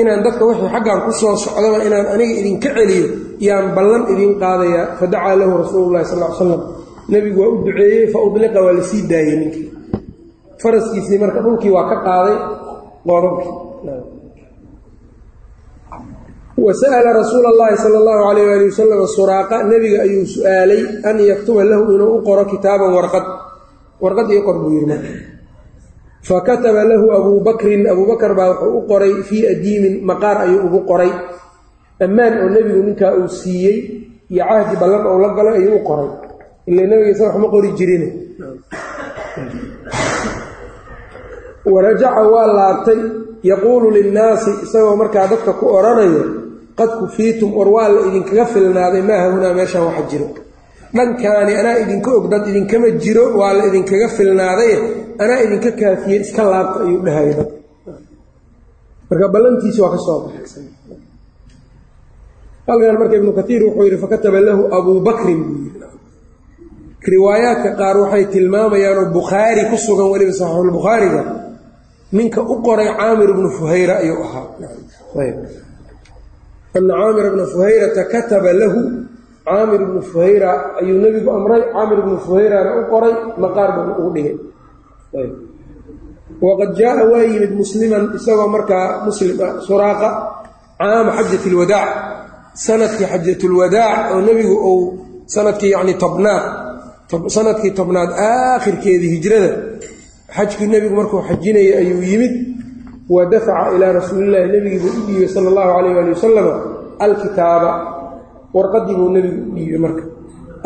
inaan dadka wixii xaggan ku soo socdaba inaan aniga idinka celiyo yaan ballan idiin qaadayaa fadacaa lahu rasuululahi sal l slam nebigu waa u duceeyey fa udliqa waa la sii daayey ninkii. Faraskiisii marka dhulkii waa ka qaaday qoodabkii wa sa'ala rasuula allahi sala allahu calayh waali wasalam suraaqa. Nebiga ayuu su'aalay an yaktuba lahu inuu u qoro kitaaban warqad. Warqad io qor buu yidhi marka fa kataba lahu abuu bakrin abuu bakar baa wuxuu u qoray fii adiimin maqaar ayuu ugu qoray. Ammaan oo nebigu ninkaa uu siiyey iyo cahdi ballan ou la galay ayuu u qoray. Ila nebigiisa wax ma qori jirine. Warajaca waa laabtay yaquulu linnaasi isagoo markaa dadka ku odhanayo qad kufiitum war waa la idinkaga filnaaday maa hahunaa meeshaan waxa jiro dhankaani anaa idinka og dad idinkama jiro waa la idinkaga filnaadaye anaa idinka kaafiyey iska laabta ayuu dhahaya dad. Marka ballantiisi waa ka soo baxay halkan marka ibnu katiir wuxuu yidhi fakataba lahu abuu bakrin buu yidhi riwaayaadka qaar waxay tilmaamayaanoo bukhaari ku sugan weliba saxiixulbukhaariga ninka u qoray caamir ibnu fuhayra ayuu ahaa. Ana caamir ibna fuhayrata kataba lahu caamir ibnu fuhayra ayuu nebigu amray. Caamir ibnu fuhayrana u qoray. Maqaar buu ugu dhigay. Waqad jaaa waa yimid musliman isagoo markaa muslim ah suraaqa caama xajat lwadaac sannadkii xajatulwadaac oo nebigu uu sannadkii yacni tobnaad sannadkii tobnaad aakhirkeedii hijrada xajkii nebigu markuu xajinayay ayuu yimid. Wa dafaca ilaa rasuulillahi nebigii buu u dhiibay sala allahu calayh ali wasalam alkitaaba warqadii buu nebigu u dhiibay marka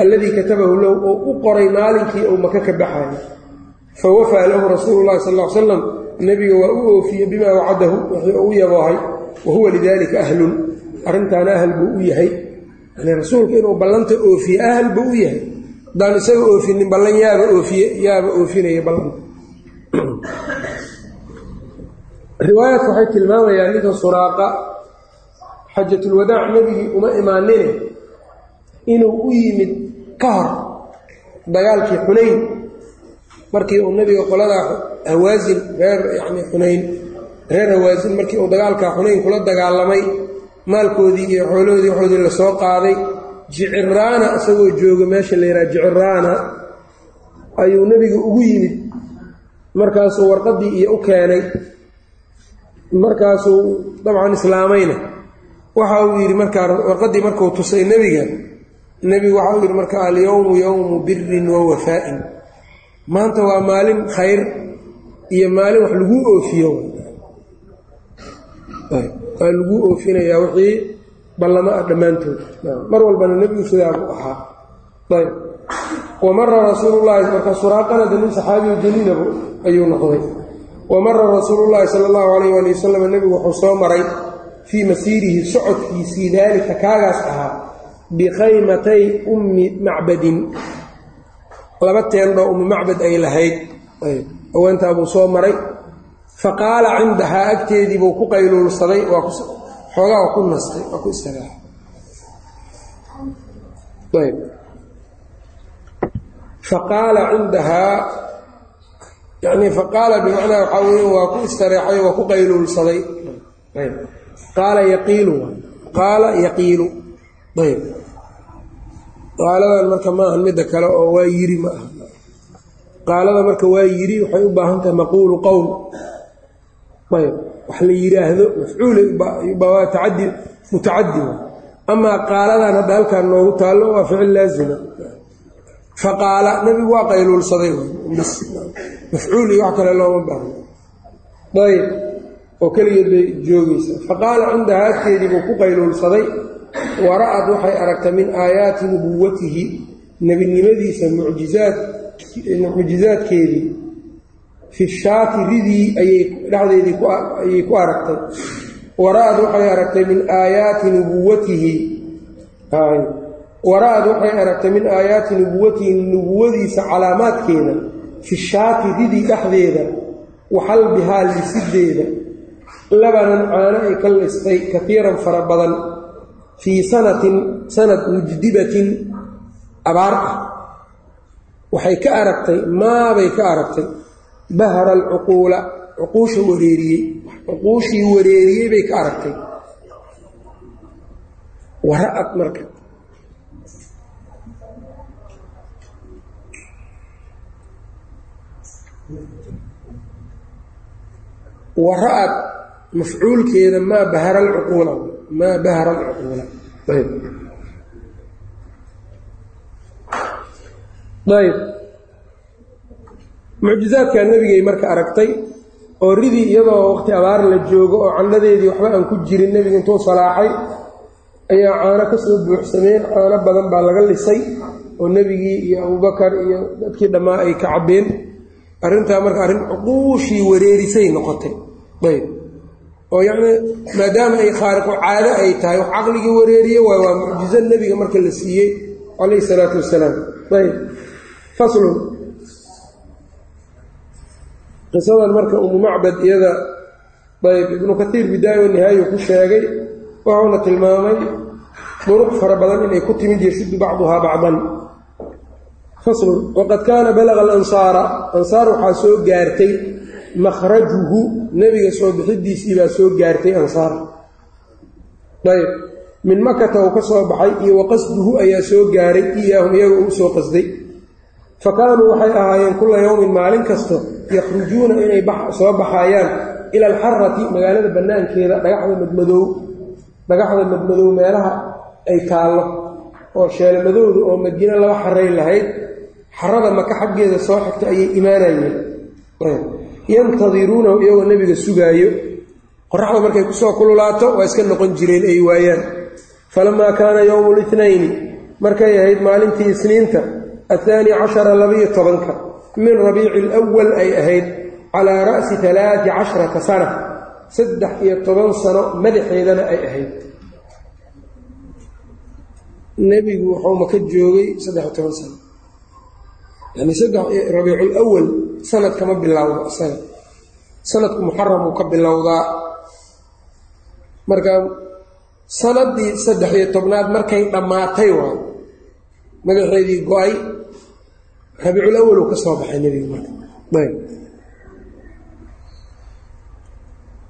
alladii katabahu lahu oo u qoray maalinkii uu maka ka baxayo fa wafaa lahu rasuulu llahi sal l salam nebiga waa u oofiyey bimaa wacadahu wixii uu yaboohay wa huwa lidaalika ahlun. Arrintaana ahal buu u yahay. Yani rasuulku inuu ballanta oofiye ahal buu u yahay. Haddaan isaga oofinin ballan yaaba oofiye yaaba oofinaya ballanta. <clears throat> Riwaayadka waxay tilmaamayaan ninka suraaqa xajatulwadaac nebigii uma imaanine inuu u yimid ka hor dagaalkii xunayn. Markii uu nebiga qoladaa hawaasin reer yacni xunayn reer hawaasin markii uu dagaalkaa xunayn kula dagaalamay maalkoodii iyo xoolahoodii waxoodii la soo qaaday jiciraana isagoo jooga meesha la yidhaha jiciraana ayuu nebiga ugu yimid. Markaasuu warqaddii iyo u keenay. Markaasuu dabcan islaamayna waxa uu yidhi markaa warqaddii markuu tusay nebiga nebigu waxa uu yidhi marka alyowmu yowmu birin wa wafaa'in maanta waa maalin khayr iyo maalin wax laguu oofiyo. Waa laguu oofinayaa wixii ballamo ah dhammaantood. Mar walbana nebigu sidaa buu ahaa. Ayb. Wa mara rasuulullaahi marka suraaqanada nin saxaabiyu ayuu noqday. Wa mara rasuulullaahi sala allahu calayh waali wasalam nebigu wuxuu soo maray fii masiirihi socodkiisii daalika kaagaas ahaa bikhaymatay ummi macbadin. Laba teendhoo ummi macbad ay lahayd. Haweentaa buu soo maray. Fa qaala cindahaa agteedii buu ku qayluulsaday xoogaa waa ku nastay waa ku istiraaxay faqaala cindahaa yani faqaala bimacnaa waxaa weya waa ku istareexay waa ku qayluulsaday qaala yaqiilu qaala yaqiilu ayb. Qaaladan marka maahan midda kale oo waa yiri ma aha qaalada marka waa yiri waxay u baahan tahay maquulu qowl. Ayb. Wax la yidhaahdo mafcuulay waa tacadi mutacadi amaa qaaladan hadda halkaan noogu taallo waa ficil laazima. Faqaala nebigu waa qayluulsaday. Mafcuul iyo wax kale looma baahno ayb oo keligeed bay joogaysaa faqaala cindaha agteedii buu ku qayluulsaday wara'ad waxay aragtay min aayaati nubuwatihi nebinimadiisa mucjizaad mucjizaadkeedii fi shaati ridii dhexdeedii ayay ku aragtay. Wara'ad waxay aragtay min aayaati nubuwatihi wara'ad waxay aragtay min aayaati nubuwatihi nubuwadiisa calaamaadkeeda fi shaati ridii dhexdeeda waxalbihaa lisideeda labanan caano ay ka listay kaiiran fara badan fii sanatin sanad mujdibatin abaar ah. Waxay ka aragtay maabay ka aragtay bahra alcuquula cuquusha wareeriyey cuquushii wareeriyey bay ka aragtay. Wara'ad marka. Wara'ad mafcuulkeeda maa bahara alcuquula maa bahara alcuquula. Ayb. Ayb. Mucjizaadkaa nebigay marka aragtay oo ridii iyadoo waqti abaar la joogo oo candhadeedii waxba aan ku jirin nebiga intuu salaaxay ayaa caano ka soo buuxsameen caano badan baa laga lisay oo nebigii iyo abubakar iyo dadkii dhammaa ay ka cabbeen. Arrintaa marka arrin cuquushii wareerisay noqotay. Ayb oo yacni maadaama ay khaariqu caado ay tahay wax caqligii wareeriye waay waa mucjizo nebiga marka la siiyey calayhi isalaatu wassalaam. Ayb faslun. Qisadan marka umu macbad iyada ayb ibnu katiir bidaaya wa nihaayu ku sheegay wuxuuna tilmaamay duruq fara badan inay ku timid yashuddu bacduhaa bacdan. Faslun. Waqad kaana balaga alansaara ansaar waxaa soo gaartay makhrajuhu nebiga soo bixidiisii baa soo gaartay ansaar. Ayb min makata uu ka soo baxay iyo wa qasduhu ayaa soo gaaray iyaahum iyaga uu soo qasday. Fa kaanuu waxay ahaayeen kulla yowmin maalin kasto yakhrujuuna inay soo baxayaan ila alxarati magaalada bannaankeeda dhagaxda madmadoow dhagaxda madmadow meelaha ay taallo oo sheelmadowda oo madiine laba xarayn lahayd xarada maka xaggeeda soo xigta ayay imaanayeen yantadiruunahu iyagoo nebiga sugaayo. Qoraxda markay ku soo kululaato waa iska noqon jireen ay waayaan. Falamaa kaana yowmu litnayni markay ahayd maalintii isniinta athaani cashara labiyo tobanka min rabiici alwal ay ahayd calaa ra'si alaati casharata sana saddex iyo toban sano madaxeedana ay ahayd. Nebigu wuxuu maka joogay saddex iyo toban sano. Yani saddex rabiicul awal sanad kama isaga. Sanadku muxaramuu ka bilowdaa. Marka sanadii saddex iyo tobnaad markay dhammaatay waay magaceedii go'ay rabiicul awal uu ka soo baxay nebiga marka.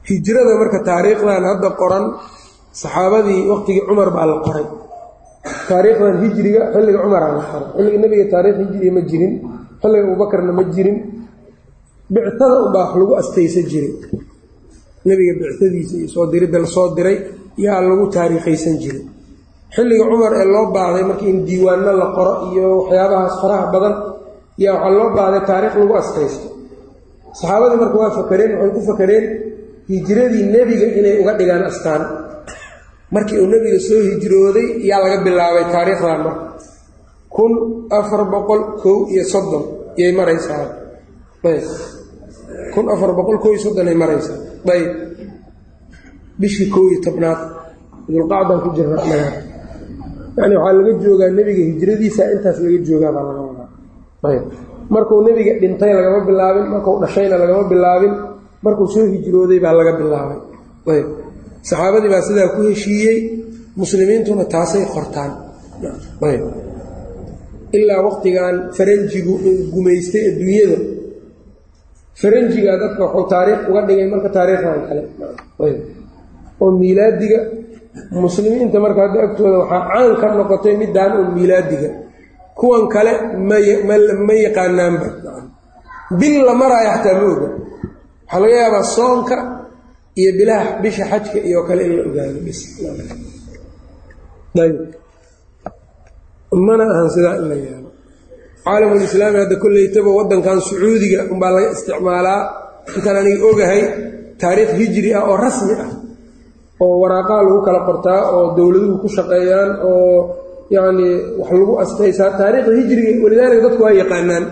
Hijrada marka taariikhdan hadda qoran saxaabadii waqtigii cumar baa la qoray. Taariikhdan hijriga xilliga cumaraa la qoray. Xilliga nebiga taarikh hijriga ma jirin. Xilliga abuubakarna ma jirin bictada unbaa wax lagu astaysa jiray. Nebiga bictadiisa iyo soo diridda la soo diray yaa lagu taariikhaysan jiray. Xilliga cumar ee loo baahday markii in diiwaanno la qoro iyo waxyaabahaas faraha badan yaa waxaa loo baahday taariikh lagu astaysto. Saxaabadii marka waa fakareen waxay ku fakareen hijradii nebiga inay uga dhigaan astaan. Markii uu nebiga soo hijrooday yaa laga bilaabay taariikhdan marka. Kun afar boqol kow iyo soddon yay maraysaa kun afar boqol kow iyo soddon ay maraysaa ayb bishii kow iyo tobnaad dulqacdan ku jirna naga yani waxaa laga joogaa nebiga hijradiisa intaas laga joogaa baa laga wadaa. Ayb. Markuu nebiga dhintay lagama bilaabin. Markuu dhashayna lagama bilaabin. Markuu soo hijrooday baa laga bilaabay. Ayb. Saxaabadii baa sidaa ku heshiiyey muslimiintuna taasay qortaan. Ayb. Ilaa waqtigan faranjigu uu gumaystay adduunyada faranjigaa dadka waxuu taariikh uga dhigay marka taariikhdan kale. Oo miilaadiga muslimiinta marka hadda agtooda waxaa caan ka noqotay midaan oo miilaadiga kuwan kale ma yaqaanaanba. Bil la maraayo xataa ma oga. Waxaa laga yaabaa soonka iyo bilaha bisha xajka iyo kale in la ogaado. Bis mana ahan sidaa in la yaabo caalamulislaami hadda kollaytaba waddankan sacuudiga unbaa laga isticmaalaa. Intaan aniga ogahay taariikh hijri ah oo rasmi ah oo waraaqaha lagu kala qortaa oo dowladuhu ku shaqeeyaan oo yacnii wax lagu astaysaa taariikhda hijriga walidaalika dadku waa yaqaanaan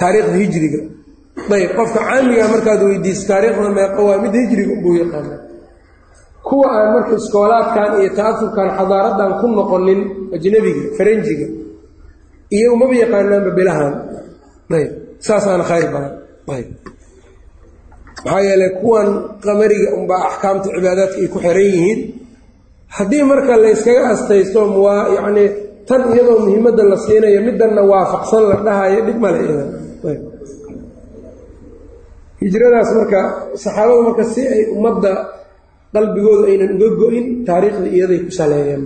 taariikhda hijriga. Ayb qofka caamiga markaad weydiiso taariikhda meeqo waa mid hijriga buu yaqaana kuwa aan marka iskoolaadkan iyo ta'afurkan xadaaradan ku noqonin ajnabiga faranjiga iyagu maba yaqaanaanba bilahan saasaana khayr badan. Maxaa yeeley kuwan qamariga unbaa axkaamta cibaadaadka ay ku xiran yihiin haddii marka layskaga astaysto waa yacnii tan iyadoo muhiimadda la siinayo middanna waafaqsan la dhahayo dhib male idan hijradaas marka saxaabadu marka si ay ummadda qalbigooda aynan uga go-in taariikhda iyaday ku saleeyeen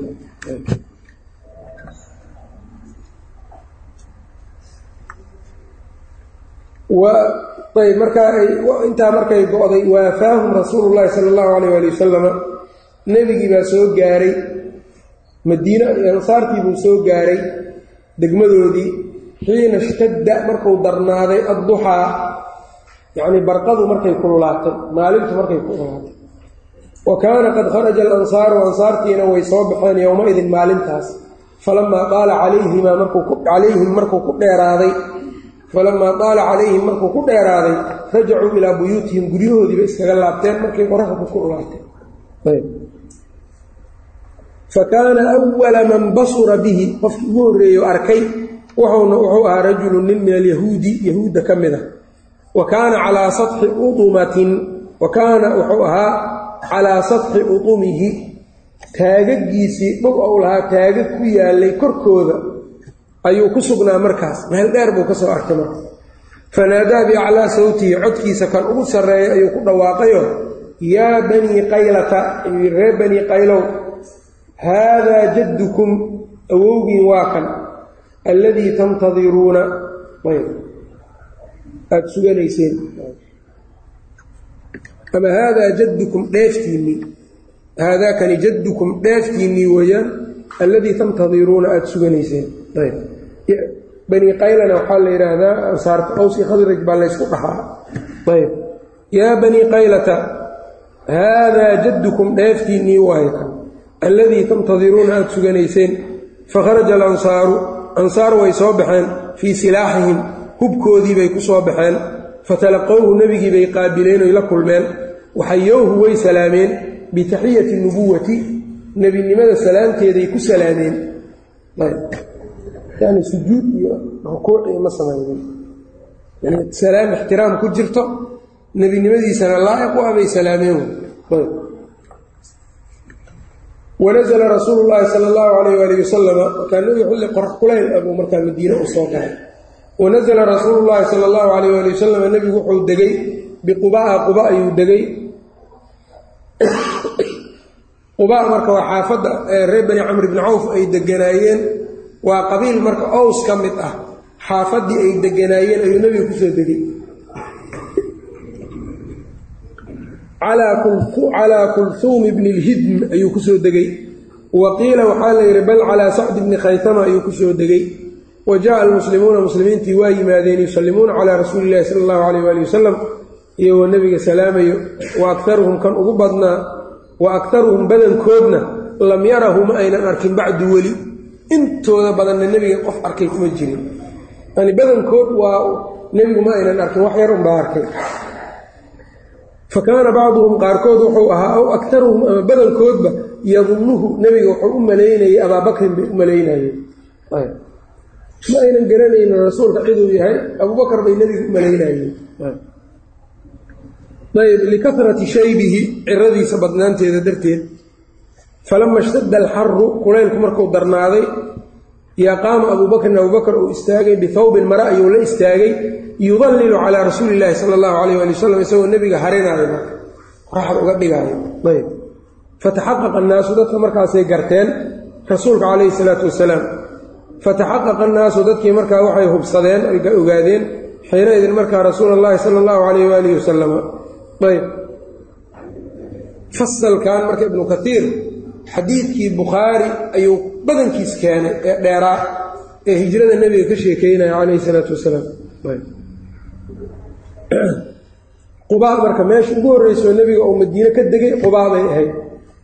ayb markaa markay go-day waafaahum rasuulu llaahi sala allahu alayh waali wasalama nebigii baa soo gaaray madiine ansaartii buu soo gaaray degmadoodii xiina ishtadda markuu darnaaday adduxaa yacnii barqadu markay kululaatay maalintu markay kululaatay wa kaana qad kharaja alansaaru ansaartiina way soo baxeen yowma-idin maalintaas. Falamaa qaala calayhimaa markuucalayhim markuu ku dheeraaday falamaa qaala calayhim markuu ku dheeraaday rajacuu ilaa buyuutihim guryahoodiiba iskaga laabteen markay qoraxda ku kululaatay fa kaana awala man basura bihi qofkii ugu horreeyo arkay wuxuuna wuxuu ahaa rajulu nin min alyahuudi yahuudda ka mid a wa kaana calaa satxi udumatin wa kaana wuxuu ahaa calaa satxi udumihi taagagiisii dhul ou lahaa taagag ku yaalay korkooda ayuu ku sugnaa markaas. Meel dheer buu ka soo arkay marka. Fanaadaa biaclaa sawtihi codkiisa kan ugu sarreeya ayuu ku dhawaaqayo yaa banii qaylata ree banii qaylow haadaa jaddukum awowgiin waa kan alladii tantadiruuna. Aada suganayseen. Ama haadaa jaddukum dheeftiinnii haadaakani jaddukum dheeftiinnii weeyaan alladii tantadiruuna aada suganayseen bani qaylana waxaa la yidhaahdaa ansaarta awsi khadraj baa laysku dhahaa ayb. Yaa banii qaylata haadaa jaddukum dheeftiinnii waayo kan alladii tantadiruuna aada suganayseen fakharaja alansaaru ansaar way soo baxeen fii silaaxihim hubkoodii bay ku soo baxeen. Fatalaqowhu nebigii bay qaabileen oy la kulmeen. Waxayowhu way salaameen. Bitaxiyati nubuwati nebinimada salaamteeday ku salaameen yani sujuud iyo rukuuc iyo ma samaynin yani salaam ixtiraam ku jirto nebinimadiisana laa'iq u abay salaameen. Wanazla rasuulu llaahi sala allahu alayh waalih wasalama markaa nebiga xilli qorax kulayl abuu markaa madiine u soo wanazla rasuulu llaahi sala allahu alayh waali wasalam nebigu wuxuu degay biqubaa quba ayuu degay. <coughs> Qubaa marka waa xaafadda reer bani camr bni cawf ay deganaayeen waa qabiil marka ows ka mid ah xaafaddii ay deganaayeen ayuu nebiga ku soo degay. Calaa kulhuumi bni lhidm ayuu ku soo degay. Wa qiila waxaa la yidhi bal calaa sacdi bni khaytama ayuu ku soo degay. Wa jaءa almuslimuuna muslimiintii waa yimaadeen yusallimuuna calaa rasuuli illahi sala allahu alayh waali wasalam iyagoo nebiga salaamayo wa aktaruhum kan ugu badnaa wa aktaruhum badankoodna lam yarahu ma aynan arkin bacdu weli intooda badanna nebiga qof arkay kuma jirin. Yani badankood waa nebigu ma aynan arkin wax yar unbaa arkay. Fa kaana bacduhum qaarkood wuxuu ahaa aw aktaruhum ama badankoodba yadunnuhu nebiga wuxuu u malaynayay abaabakrin bay u malaynayeen. Ma aynan garanaynin rasuulka ciduu yahay abubakar bay nebiga u malaynayeen. Ayb. Likarati shaybihi ciradiisa badnaanteeda darteed falama ishtadda alxaru kulaylku markuu darnaaday yaa qaama abubakrin abubakar uu istaagay bihawbin mare ayuu la istaagay yudallilu calaa rasuuli illaahi sala allahu alayh ali wasalam isagoo nebiga harinaayo qoraxda uga dhigaayo ayb fataxaqaqa annaasu dadka markaasay garteen rasuulka calayhi salaatu wasalaam fataxaqaqa annaasu dadkii markaa waxay hubsadeen ay ogaadeen xiina idin markaa rasuula allahi sala allahu calayh waalihi wasalama ayb fasalkan marka ibnu kaiir xadiidkii bukhaari ayuu badankiis keenay ee dheeraa ee hijrada nebiga ka sheekeynaya calayhi salaatu wasalaam. <clears throat> Qubaa marka meesha ugu horreysoo nebiga uu madiine ka degay qubaa bay ahayd.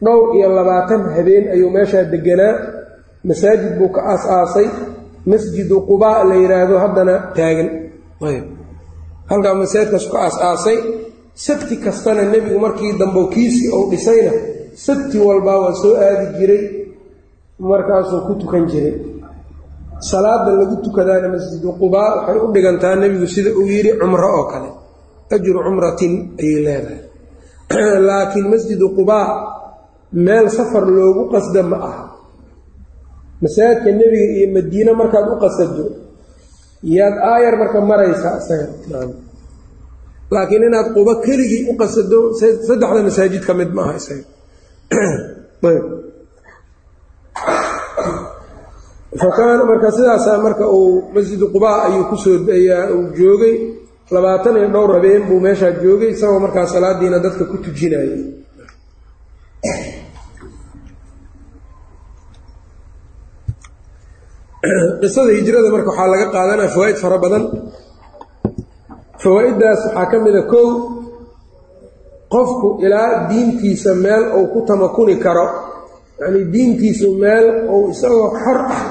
Dhowr iyo labaatan habeen ayuu meeshaa deganaa. Masaajid buu ka aas-aasay. Masjidu qubaa la yidhaahdo haddana taagan. Halkaa masaajidkaasu ka aas-aasay. Sabti kastana nebigu markii dambe kiisii uu dhisayna sabti walbaa waa soo aadi jiray markaasuu ku tukan jiray. Salaada lagu tukadaana masjidu qubaa waxay u dhigantaa nebigu sida uu yidhi cumro oo kale ajru cumratin ayay leedahay. <clears throat> Laakiin masjidu qubaa meel safar loogu qasda ma aha. Masaajidka nebiga iyo madiine markaad u qasado yaad aayar marka maraysaa isaga laakiin inaad qubo keligii u qasado saddexda masaajid ka mid ma aha isaga <coughs> fakaana marka sidaasaa marka uu masjidu qubaa ayuu ku soo uu joogay. Labaatan iyo dhowr habeen buu meeshaa joogay isagoo markaa salaadiina dadka ku tujinayay. <coughs> Qisada hijrada marka waxaa laga qaadanaya fawaaid fara badan. Fawaa-iddaas waxaa ka mida kow qofku ilaa diintiisa meel uu ku tamakuni karo yacnii diintiisu meel uu isagoo xor ah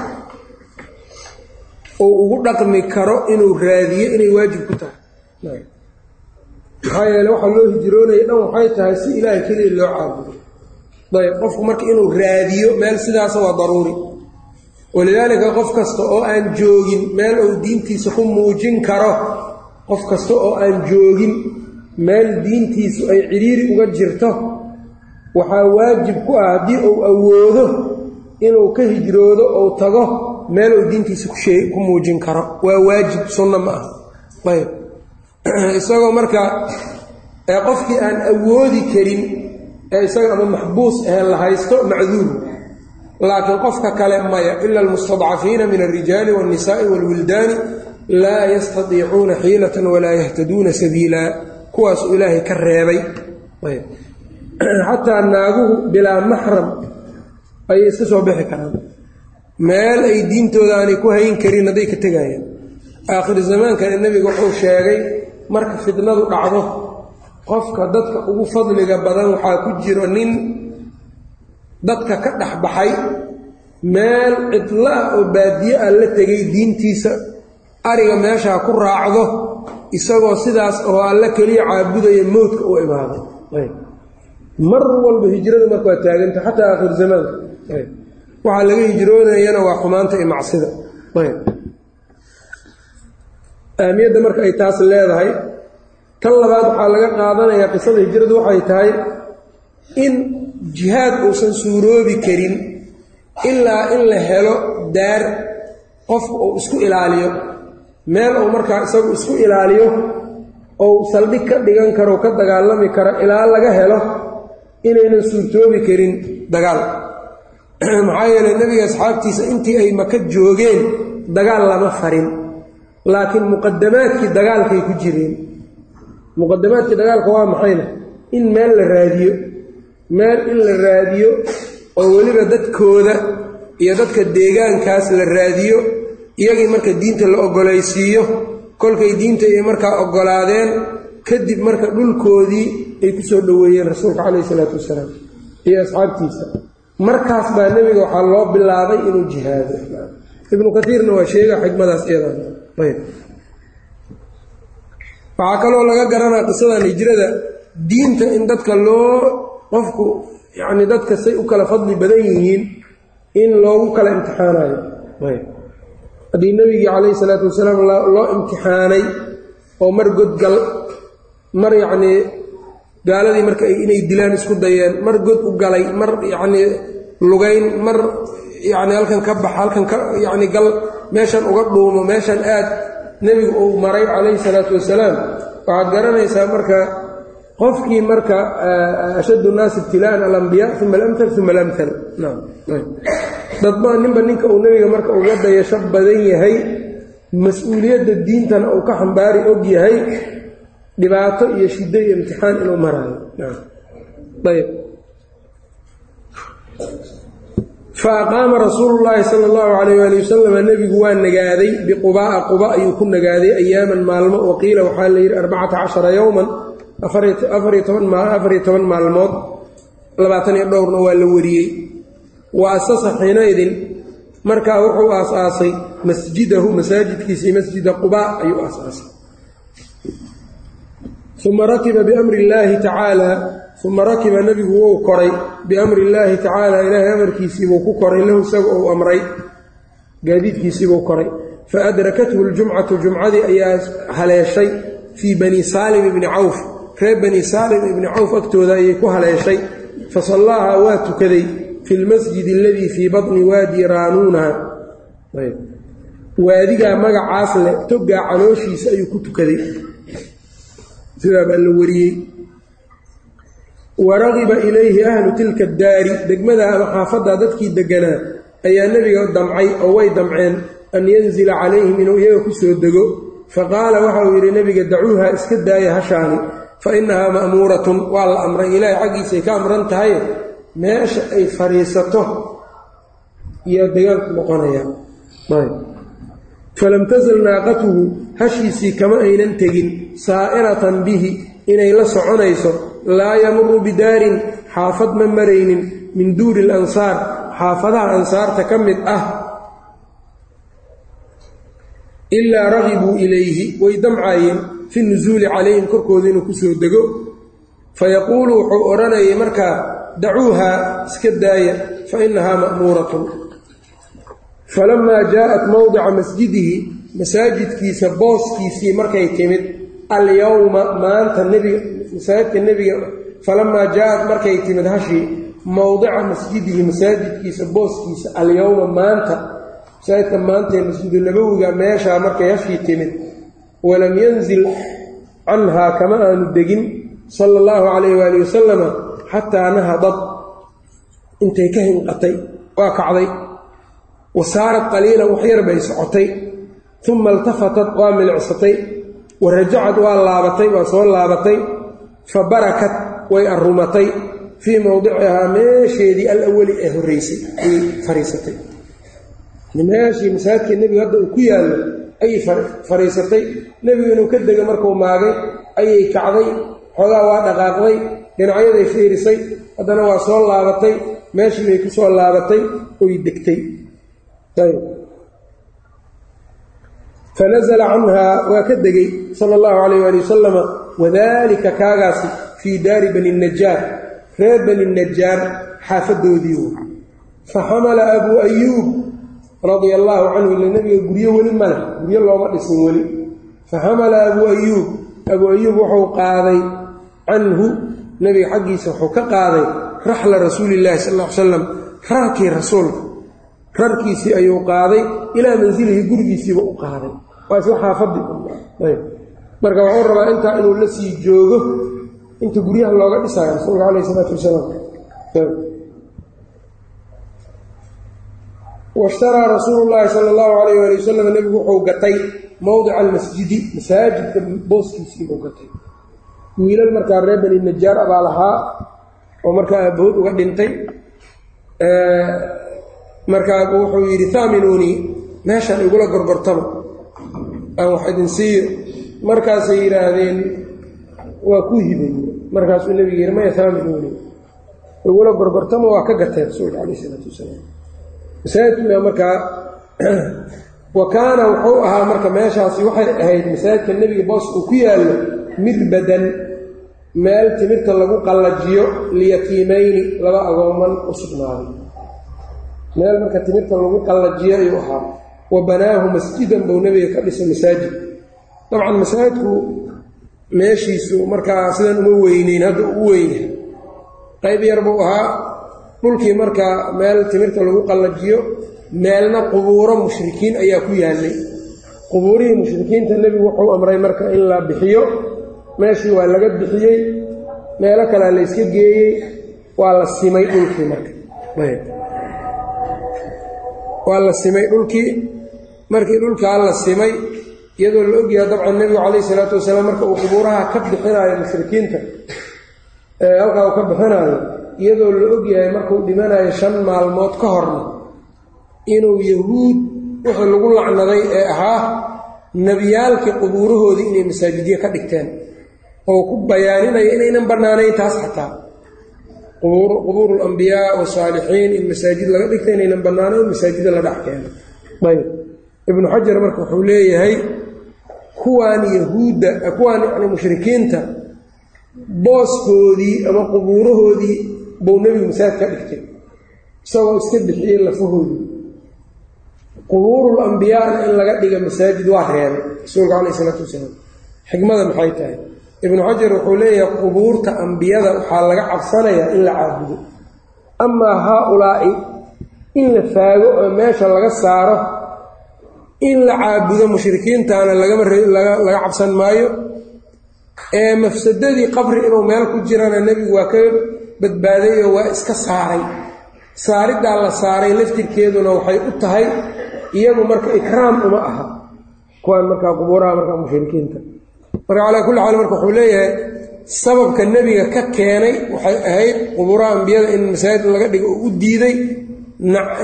uu ugu dhaqmi karo inuu raadiyo inay waajib ku tahay. Maxaa yeele waxaa loo hijroonaya dhan waxay tahay si ilaahay keliya loo caabudo. Ayb qofku marka inuu raadiyo meel sidaasa waa daruuri. Walidaalika qof kasta oo aan joogin meel uu diintiisa ku muujin karo qof kasta oo aan joogin meel diintiisu ay cidhiiri uga jirto waxaa waajib ku ah haddii uu awoodo inuu ka hijroodo ou tago meel uu diintiisa ku muujin karo. Waa waajib sunno ma ah ayb <clears throat> isagoo marka qofkii aan awoodi karin ee isaga ama maxbuus ahee la haysto macduur laakiin qofka kale maya ila almustadcafiina min alrijaali waاnnisaai wاlwildaani laa yastadiicuuna xiilatan walaa yahtaduuna sabiila kuwaasuu ilaahay ka reebay. <clears throat> Xataa naaguhu bilaa maxram ayay iska soo bixi karaan. Meel ay diintooda ku hayn karin hadday ka tegayaan aakhir zamaankana nebiga wuxuu sheegay marka fitnadu dhacdo qofka dadka ugu fadliga badan waxaa ku jiro nin dadka ka dhex baxay meel cidla ah oo baadiye ah la tegay diintiisa ariga meeshaa ku raacdo isagoo sidaas oo alle keliya caabudaya mowdka u imaaday. Mar walba hijradu marka waa taaganta xataa aakhir zamaanka waxaa laga hijroonayana waa xumaanta iyo macsida. Ahmiyadda marka ay taas leedahay tan labaad waxaa laga qaadanayaa qisada hijradu waxay tahay in jihaad uusan suuroobi karin ilaa in la helo daar qofku uu isku ilaaliyo meel uu markaa isagu isku ilaaliyo ou saldhig ka dhigan karo ka dagaalami karo ilaa laga helo inaynan suurtoobi karin dagaal. <clears throat> Maxaa yeeley nebiga asxaabtiisa intii ay maka joogeen dagaal lama farin. Laakiin muqadamaadkii dagaalkay ku jireen. Muqadamaadkii dagaalka waa maxayna in meel la raadiyo. Meel in la raadiyo oo weliba dadkooda iyo dadka deegaankaas la raadiyo iyagii marka diinta la ogolaysiiyo kolkay diinta ay markaa oggolaadeen kadib marka dhulkoodii ay ku soo dhoweeyeen rasuulka calayhi isalaatu wasalaam iyo asxaabtiisa. Markaas baa nebiga waxaa loo bilaabay inuu jihaado. Ibnu kaiirna waa sheega xikmadaas iyadayb waxaa kaloo laga garanaa qisadan hijrada. Diinta in dadka loo qofku yacni dadka say u kala fadli badan yihiin in loogu kala imtixaanayo haddii nebigii calayhi salaatu wasalaam loo imtixaanay oo mar godgal mar yacnii gaaladii marka inay dilaan isku dayeen mar god u galay mar yacnii lugayn mar yacni halkan ka bax halkan ka yacni gal meeshan uga dhuumo meeshan aad nebigu uu maray calayhi salaatu wasalaam waxaad garanaysaa marka qofkii marka ashaddu nnaasi ibtilaa'an alambiyaa uma alamtal uma alamtal dadba ninba ninka uu nebiga marka uga dayasho badan yahay mas'uuliyadda diintana uu ka xambaari og yahay dhibaato iyo shiddo iyo imtixaan inuu maraayo ayb fa aqaama rasuulu llaahi sala allahu calayh waali wasalama nebigu waa nagaaday biqubaa'a quba ayuu ku nagaaday ayaaman maalmo waqiila waxaa la yidhi arbacata cashara yowman afariyo toban maalmood labaatan iyo dhowrna waa la wariyey. Wa asasa xiinaydin markaa wuxuu aas-aasay masjidahu masaajidkiisii masjida qubaa ayuu aas-aasay. Uma rakiba biamri illaahi tacaala uma rakiba nebigu wuu koray. Biamri illaahi tacaala ilaahay amarkiisiibuu ku koray lahu isaga uu amray. Gaadiidkiisiibuu koray. Fa adrakathu ljumcatu jumcadii ayaa haleeshay fii bani saalim ibni cawf reer bani saalim ibni cawf agtooda ayay ku haleeshay fa sallaaha waa tukaday fi lmasjidi aladii fii batni waadi raanuuna. Waadigaa magacaas leh toggaa calooshiisa ayuu ku tukaday. Sidaa baa la wariyey. Wa ragiba ilayhi ahlu tilka daari degmada ama xaafadda dadkii deganaa ayaa nebiga damcay oo way damceen an yanzila calayhim inuu iyaga ku soo dego. Faqaala waxa uu yidhi nebiga dacuuha iska daaya hashaani fa innahaa ma'muuratun waa la amray ilaahay xaggiisay ka amran tahay meesha ay fadhiisato iyo degaanku noqonaya. falam tasal naaqatuhu hashiisii kama aynan tegin saa'iratan bihi inay la soconayso laa yamuru bidaarin xaafad ma maraynin min duuri alansaar xaafadaha ansaarta ka mid ah ilaa ragibuu ilayhi way damcaayeen fi nusuuli calayhim korkooda inuu ku soo dego. Fayaquulu wuxuu odhanayay markaa dacuuhaa iska daaya fa innahaa ma'muuratun. Falamaa jaa'at mowdica masjidihi masaajidkiisa booskiisii markay timid alyowma maanta nebiga masaajidka nebiga falamaa jaa-at markay timid hashii mowdica masjidihi masaajidkiisa booskiisa alyowma maanta masaajidka maanta ee meeshaa markay hashii timid walam yanzil canhaa kama aanu degin sala allahu calayh waali wasalama xataa nahadad intay ka hinqatay waa kacday. Wa saarat qaliilan waxyar bay socotay. Uma iltafatad waa milicsatay wa rajacad waa laabatay waa soo laabatay. Fa barakat way arrumatay. Fii mowdicihaa meesheedii alawali ee horreysay ayay fariisatay meeshii masaajidkii nebigu hadda uu ku yaallo ayay fariisatay. Nebigu inuu ka dego markuu maagay ayay kacday xoogaa waa dhaqaaqday dhinacyaday fiirisay haddana waa soo laabatay meeshii bay ku soo laabatay oy degtay. Fanasala canhaa waa ka degay sala allahu calayh waali wasalama wadaalika kaagaasi fii daari bani najaar reer bani najaar xaafadoodii. Fa xamala abuu ayuub radia allaahu canhu ila nebiga guryo weli male guryo looma dhisin weli. Faxamala abuu ayuub abuu ayuub wuxuu qaaday canhu nebiga xaggiisa wuxuu ka qaaday raxla rasuulillahi sal ll ly slam rarkii rasuulka. Rarkiisii ayuu qaaday ilaa mansilihi gurigiisiiba u qaaday. Waa isla xaafadii marka wuxuu rabaa intaa inuu la sii joogo inta guryaha looga dhisayo rasuulka calayh isalaatu wasalaam washtaraa rasuulu llaahi sala allahu calayh waali wasalam nebigu wuxuu gatay mowdica almasjidi masaajidka booskiisiibuu gatay. Wiilal markaa reer bani najaar abaa lahaa oo markaa aabahood uga dhintay. Markaa wuxuu yidhi haaminuunii meeshaan igula gorgortamo. Aan wax idin siiyo. Markaasay yidhaahdeen waa ku hibay. Markaasuu nebigu yidhi maya haaminuunii igula gorgortamo waa ka gatay rasuulka calayh isalaatu wasalaam masaajidkuna markaa <clears throat> wa kaana wuxuu ahaa marka meeshaasi waxay ahayd masaajidka nebiga boos uu ku yaallo mirbadan meel timirta lagu qallajiyo liyatiimayni laba agooman u sugnaaday. Meel marka timirta lagu qallajiyo ayuu ahaa. Wa banaahu masjidan buu nebiga ka dhisay masaajid. Dabcan masaajidku meeshiisu markaa sidan uma weyneyn hadda u weynyahay qayb yar buu ahaa dhulkii markaa meel timirta lagu qallajiyo meelna qubuuro mushrikiin ayaa ku yaallay. Qubuurihii mushrikiinta nebigu wuxuu amray marka in la bixiyo. Meeshii waa laga bixiyey. Meelo kalea la yska geeyey. Waa la simay dhulkii marka. Waa la simay dhulkii. Markii dhulkaa la simay iyadoo la ogyahay dabcan nebigu calayhi salaatu wasalaam marka uu qubuuraha ka bixinaayo mushrikiinta halkaa uu ka bixinaayo iyadoo la ogyahay markuu dhimanayo shan maalmood ka horna inuu yahuud wixii lagu lacnaday ee ahaa nebiyaalkii qubuurahoodii inay masaajidyo ka dhigteen oo ku bayaaninaya inaynan bannaanayn taas xataa. Qubuuru alambiyaa wasaalixiin in masaajid laga dhigta inaynan bannaanayn masaajida la dhex keeno ayb ibnu xajar marka wuxuu leeyahay kuwaan yahuudda kuwaan yani mushrikiinta booskoodii ama qubuurahoodii buu nebigu masaajid ka dhigtay. Isagoo iska bixiyey lafahoodii qubuurul ambiyaana in laga dhiga masaajid waa reebay rasuulka calayh isalaatu wasalaam. Xikmada maxay tahay? Ibnu xajar wuxuu leeyahay qubuurta ambiyada waxaa laga cabsanayaa in la caabudo. Amaa haa-ulaa'i in la faago oo meesha laga saaro in la caabudo mushrikiintaana lagalaga cabsan maayo. Ee mafsadadii qabri inuu meel ku jirana nebigu waa ka badbaaday oo waa iska saaray. Saariddaa la saaray laftirkeeduna waxay u tahay iyagu marka ikraam uma aha. Kuwaan markaa qubuuraha markaa mushrikiinta. Marka calaa kulli xaal marka wuxuu leeyahay sababka nebiga ka keenay waxay ahayd qubuuraha ambiyada in masaajid laga dhigo oo u diiday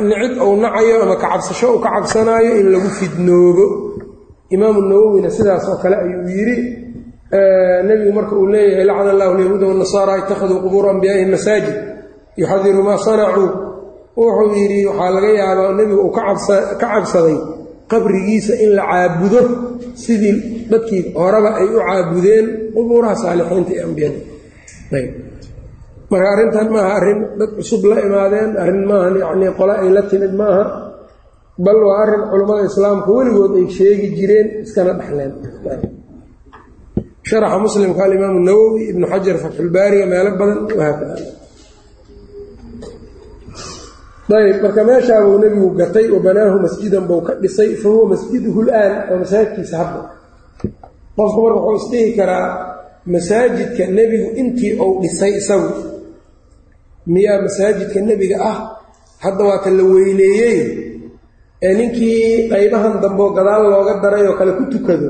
nicid ou nacayo ama kacabsasho uu ka cabsanaayo in lagu fidnoobo imaamu nawowina sidaas oo kale ayuu yidhi nebigu marka uu leeyahay lacana allahu alyahuuda wanasaara ittakhaduu qubuura ambiyaaihim masaajid yuxadiru maa sanacuu. Wuxuu yidhi waxaa laga yaabaa nebigu uu ka cabsaday qabrigiisa in la caabudo sidii dadkii horeba ay u caabudeen qubuuraha saalixiinta iyo ambiyada marka arrintan maaha arrin dad cusub la imaadeen arrin maaha yacnii qole ay la timid maaha bal waa arrin culummada islaamka weligood ay sheegi jireen iskana dhexleen sharaxa muslimka alimaamu nawowi ibnu xajar fatxulbaariga meelo badan wahaakada ayb marka meeshaabuu nebigu gatay wa banaahu masjidan buu ka dhisay fa huwa masjiduhu laan waa masaajidkiisa hadda qofku marka wuxuu isdhihi karaa masaajidka nebigu intii uu dhisay isagu miyaa masaajidka nebiga ah hadda waata la weyneeyey ee ninkii qaybahan dambeo gadaal looga daray oo kale ku tukado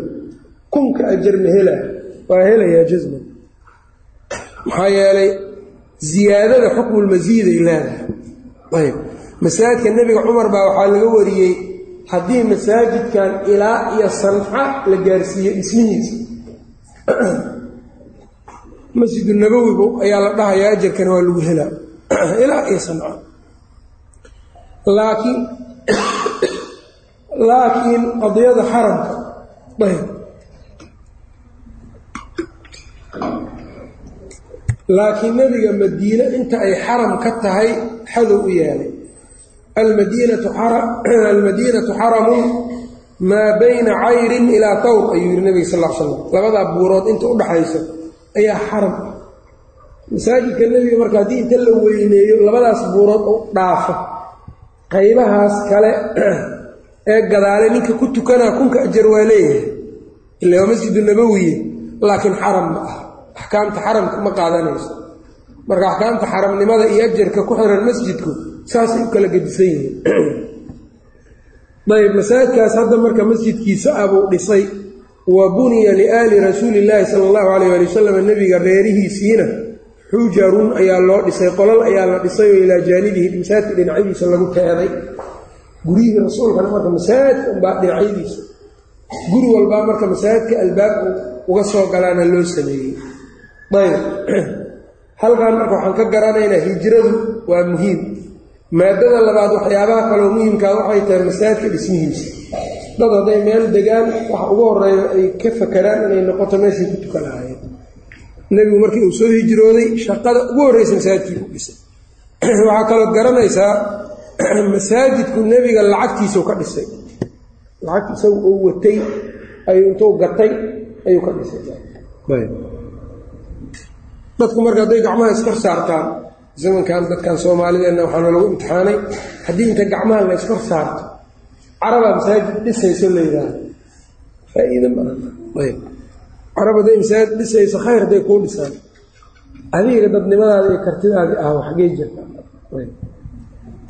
kunka ajar ma hela waa helayaa jasman maxaa yeelay ziyaadada xukmulmasiiday leedahay. Ayb masaajidka nebiga cumar baa waxaa laga wariyey haddii masaajidkan ilaa iyo sanca la gaarsiiyo dhismihiisa <clears throat> masjidu nabowibu ayaa la dhahayaa ajarkana waa lagu helaa. <clears throat> Ilaa iyo sanca laakiin <clears throat> laakiin qadiyada xaramka ayb laakiin nebiga madiine inta ay xaram ka tahay xadow u yaalay almadiinatu xaramun <clears throat> maa bayna cayrin ilaa tawr ayuu yidhi nabiga sal slam labadaa buurood inta u dhaxayso ayaa xaram ah. Masaajidka nebiga marka haddii inta la weyneeyo labadaas buurood u dhaafo. Qaybahaas kale <clears throat> ee gadaale ninka ku tukanaa kunka ajar waa leeyahay. Ila waa masjidu nabowiye laakiin xaram ma ah axkaamta xaramka ma qaadanayso. Marka axkaamta xaramnimada iyo ajarka ku xiran masjidku saasay u kala gedisan yihiin. Ayb masaajidkaas hadda marka masjidkiisa abuu dhisay wa buniya liaali rasuuli illaahi sala allahu calayh ali wasalam nebiga reerihiisiina xujarun ayaa loo dhisay qolal ayaa la dhisay oo ilaa jaanibihi masaajidka dhinacyadiisa lagu teeday guryihii rasuulkana marka masaajidka unbaa dhinacyadiisa guri walbaa marka masaajidka albaab uga soo galaana loo sameeyey ayb. <clears throat> Halkan marka waxaan ka garanaynaa hijradu waa muhiim. Maadada labaad waxyaabaha kaloo muhiimkaa waxay tahay masaajidka dhismihiisa dad hadday meel degaan waxa ugu horreeya ay ka fakeraan inay noqoto meeshay ku tukan lahaayeen nebigu markii uu soo hijrooday shaqada ugu horreysa masaajidkii u dhisay. <clears throat> Waxaa kaloo garanaysaa <clears throat> masaajidku nebiga lacagtiisau ka dhisay. Lacagti isagu uu watay ayuu intuu gatay ayuu ka dhisay dadku marka hadday gacmaha iskor saartaan zamankan dadkan soomaalideenna waxaana lagu imtixaanay haddii inta gacmaha la iskor saarto carabaa masaajid dhisayso la yidhaahdo. Faa-iida maayb carab hadday masaajid dhisayso khayr hadday kuu dhisaan adiga dadnimadaada iyo kartidaadi ah waxgey jirta.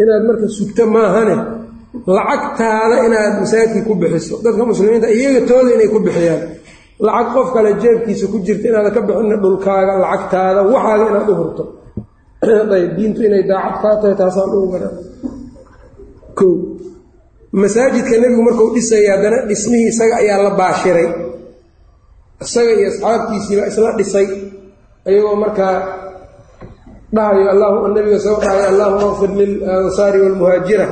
Inaad marka sugto maahane lacagtaada inaad masaajidkii ku bixiso. Dadka muslimiinta iyaga tooda inay ku bixiyaan lacag qof kale jeebkiisa ku jirta inaada ka bixina dhulkaaga lacagtaada waxaaga inaad u hurto. <clears throat> Ayb diintu inay daacad kaa tahay taasaan ugu gara o masaajidka nebigu markuu dhisaya haddana dhismihii isaga ayaa la baashiray. Isaga iyo asxaabtiisiiba isla dhisay. Ayagoo markaa dhahayo nabiga soo dhahay allahuma qfir lilansaari waalmuhaajira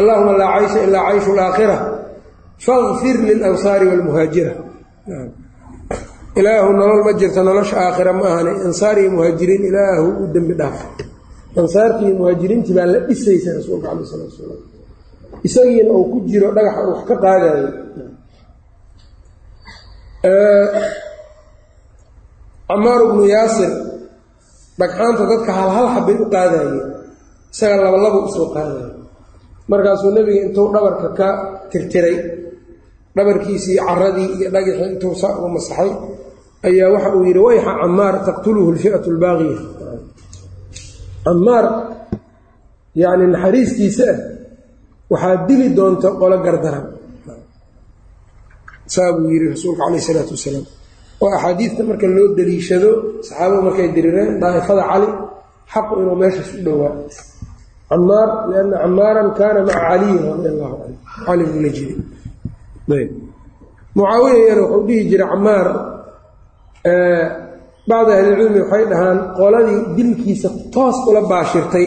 allahuma laa caysha ilaa cayshu laakhira faqfir lilansaari waalmuhaajira ilaahu nolol ma jirto nolosha aakhira ma ahane ansaar iyo muhaajiriin ilaahu u dembi dhaaf. Ansaartii iyo muhaajiriintii baa la dhisaysa rasuulka cala salatu salaam isagiina uu ku jiro dhagaxa wax ka qaadayo camaaru bnu yaasir dhagxaanta dadka halhal xabbay u qaadayeen isaga labalabuu u soo qaadaya markaasuu nebiga intuu dhabarka ka tirtiray dhabarkiisii caradii iyo dhagixii intuu saa uga masaxay ayaa waxa uu yidhi wayxa camaar taqtuluhu lfi'atu albaaqiya camaar yacni naxariistiisa ah waxaa dili doonta qolo gardaran. Saa buu yidhi rasuulka calayh isalaatu wasalaam. Oo axaadiidta marka loo daliishado saxaabadu markay dirireen daa'ifada cali xaqu inuu meeshaas u dhowaa. Camaar lianna camaaran kaana maca caliyin radi allahu canhu. Cali buu la jiray ayb. Mucaawiyayana wuxuu dhihi jiray camaar bacdi ahlilcilmi waxay dhahaan qoladii dilkiisa toos ula baashirtay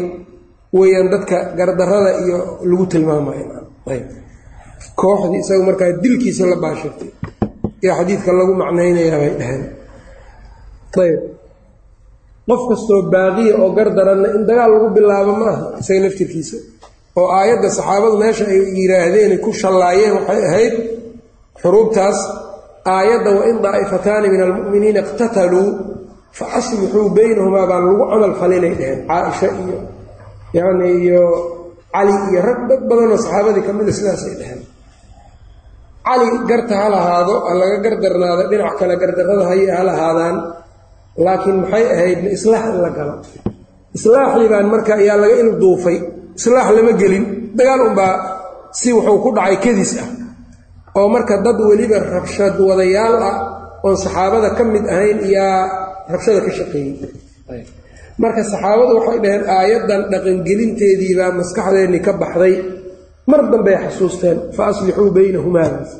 weeyaan dadka gardarada iyo lagu tilmaamayo kooxdii isaga markaa dilkiisa la baashirtay iyo xadiidka lagu macnaynayaa bay dhaheen. Ayb. Qof kastoo baaqiya oo gardaranna in dagaal lagu bilaabo ma aha isaga naftirkiisa. Oo aayadda saxaabadu meesha ay yidhaahdeen ku shallaayeen waxay ahayd xuruubtaas aayadda wain daa'ifataani min almu'miniina iqtataluu fa aslixuu baynahumaa baan lagu camal falinay dheheen caaisha iyo yacni iyo cali iyo rag dad badanoo saxaabadii ka mida sidaasay dheheen cali garta ha lahaado ha laga gardarnaado dhinac kale gardarrada hay ha lahaadaan laakiin maxay ahaydna islaax in la galo. Islaaxii baan marka ayaa laga ilduufay islaax lama gelin dagaal unbaa si wuxuu ku dhacay kadis ah oo marka dad weliba rabshad wadayaal ah oon saxaabada ka mid ahayn iyaa rabshada ka shaqeeyey. Marka saxaabadu waxay dhaheen aayaddan dhaqangelinteediibaa maskaxdeenni ka baxday. Mar dambey xasuusteen fa aslixuu baynahumaadaas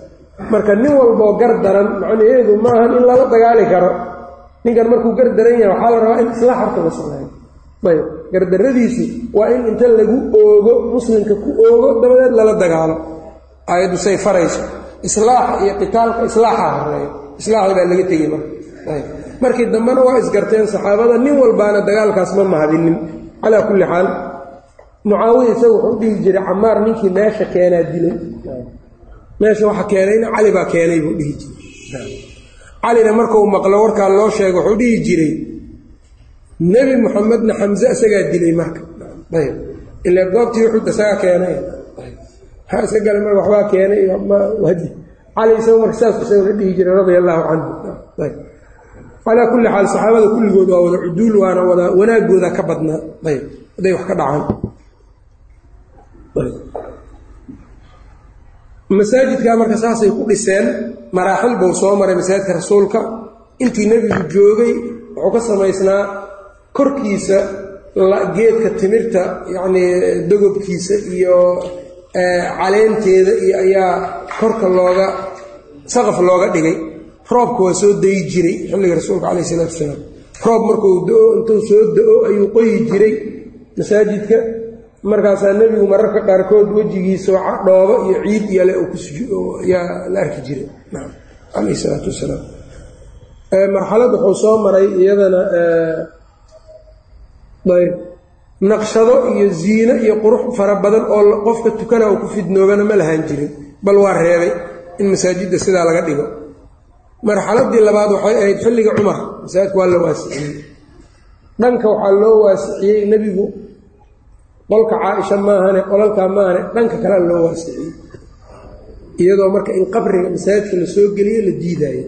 marka nin walboo gar daran macnaheedu maahan in lala dagaali karo. Ninkan markuu gar daran yahay waxaa la rabaa in islaax horta la sameeyo. Ayb. Gardarradiisi waa in inta lagu oogo muslimka ku oogo dabadeed lala dagaalo. Aayaddu say farayso islaaxa iyo qitaalka islaaxa horeeyo islaaxi baa laga tegey marka. Markii dambena waa isgarteen saxaabada nin walbaana dagaalkaas ma mahadinin. Calaa kulli xaal mucaawiya isaga wuxuu dhihi jiray camaar ninkii meesha keenaa dilay. Meesha waxa keenayna cali baa keenay buu dhihi jiray. Calina markuu maqlo warkaa loo sheego wuxuu dhihi jiray nebi moxamedna xamse isagaa dilay marka. Ayb. Ila goobtii wuxuu isagaa keenay maxaa iska gala mar waxbaa keenay cali isaga marka saas isaguna dhihi jiray radia allaahu canhu ayb. Calaa kulli xaal saxaabada kulligood waa wada cuduul waana wada wanaagooda ka badnaa ayb. Hadday wax ka dhacaan. Masaajidkaa marka saasay ku dhiseen maraaxil buu soo maray masaajidka rasuulka. Intii nebigu joogay wuxuu ka samaysnaa korkiisa geedka timirta yacnii dogobkiisa iyo caleenteeda iyo ayaa korka looga saqaf looga dhigay. Roobka waa soo dayi jiray xilliga rasuulka calayh isalaatu wasalaam roob markuu do-o intuu soo da'o ayuu qoyi jiray masaajidka. Markaasaa nebigu mararka qaarkood wejigiisa dhoobo iyo ciid yale yaa la arki jiray. Calayh isalaatu wasalaam. Marxalad wuxuu soo maray iyadana ayb naqshado iyo ziino iyo qurux fara badan oo qofka tukana uu ku fidnoobana ma lahaan jirin. Bal waa reebay in masaajidda sidaa laga dhigo. Marxaladii labaad waxay ahayd xilliga cumar. Masaajidka waa la waasiciyey. Dhanka waxaa loo waasiciyey nebigu. Qolka caaisha maahane qolalkaa maahane dhanka kale loo waasiciyey. Iyadoo marka in qabriga masaajidka la soo geliyo la diidaayo.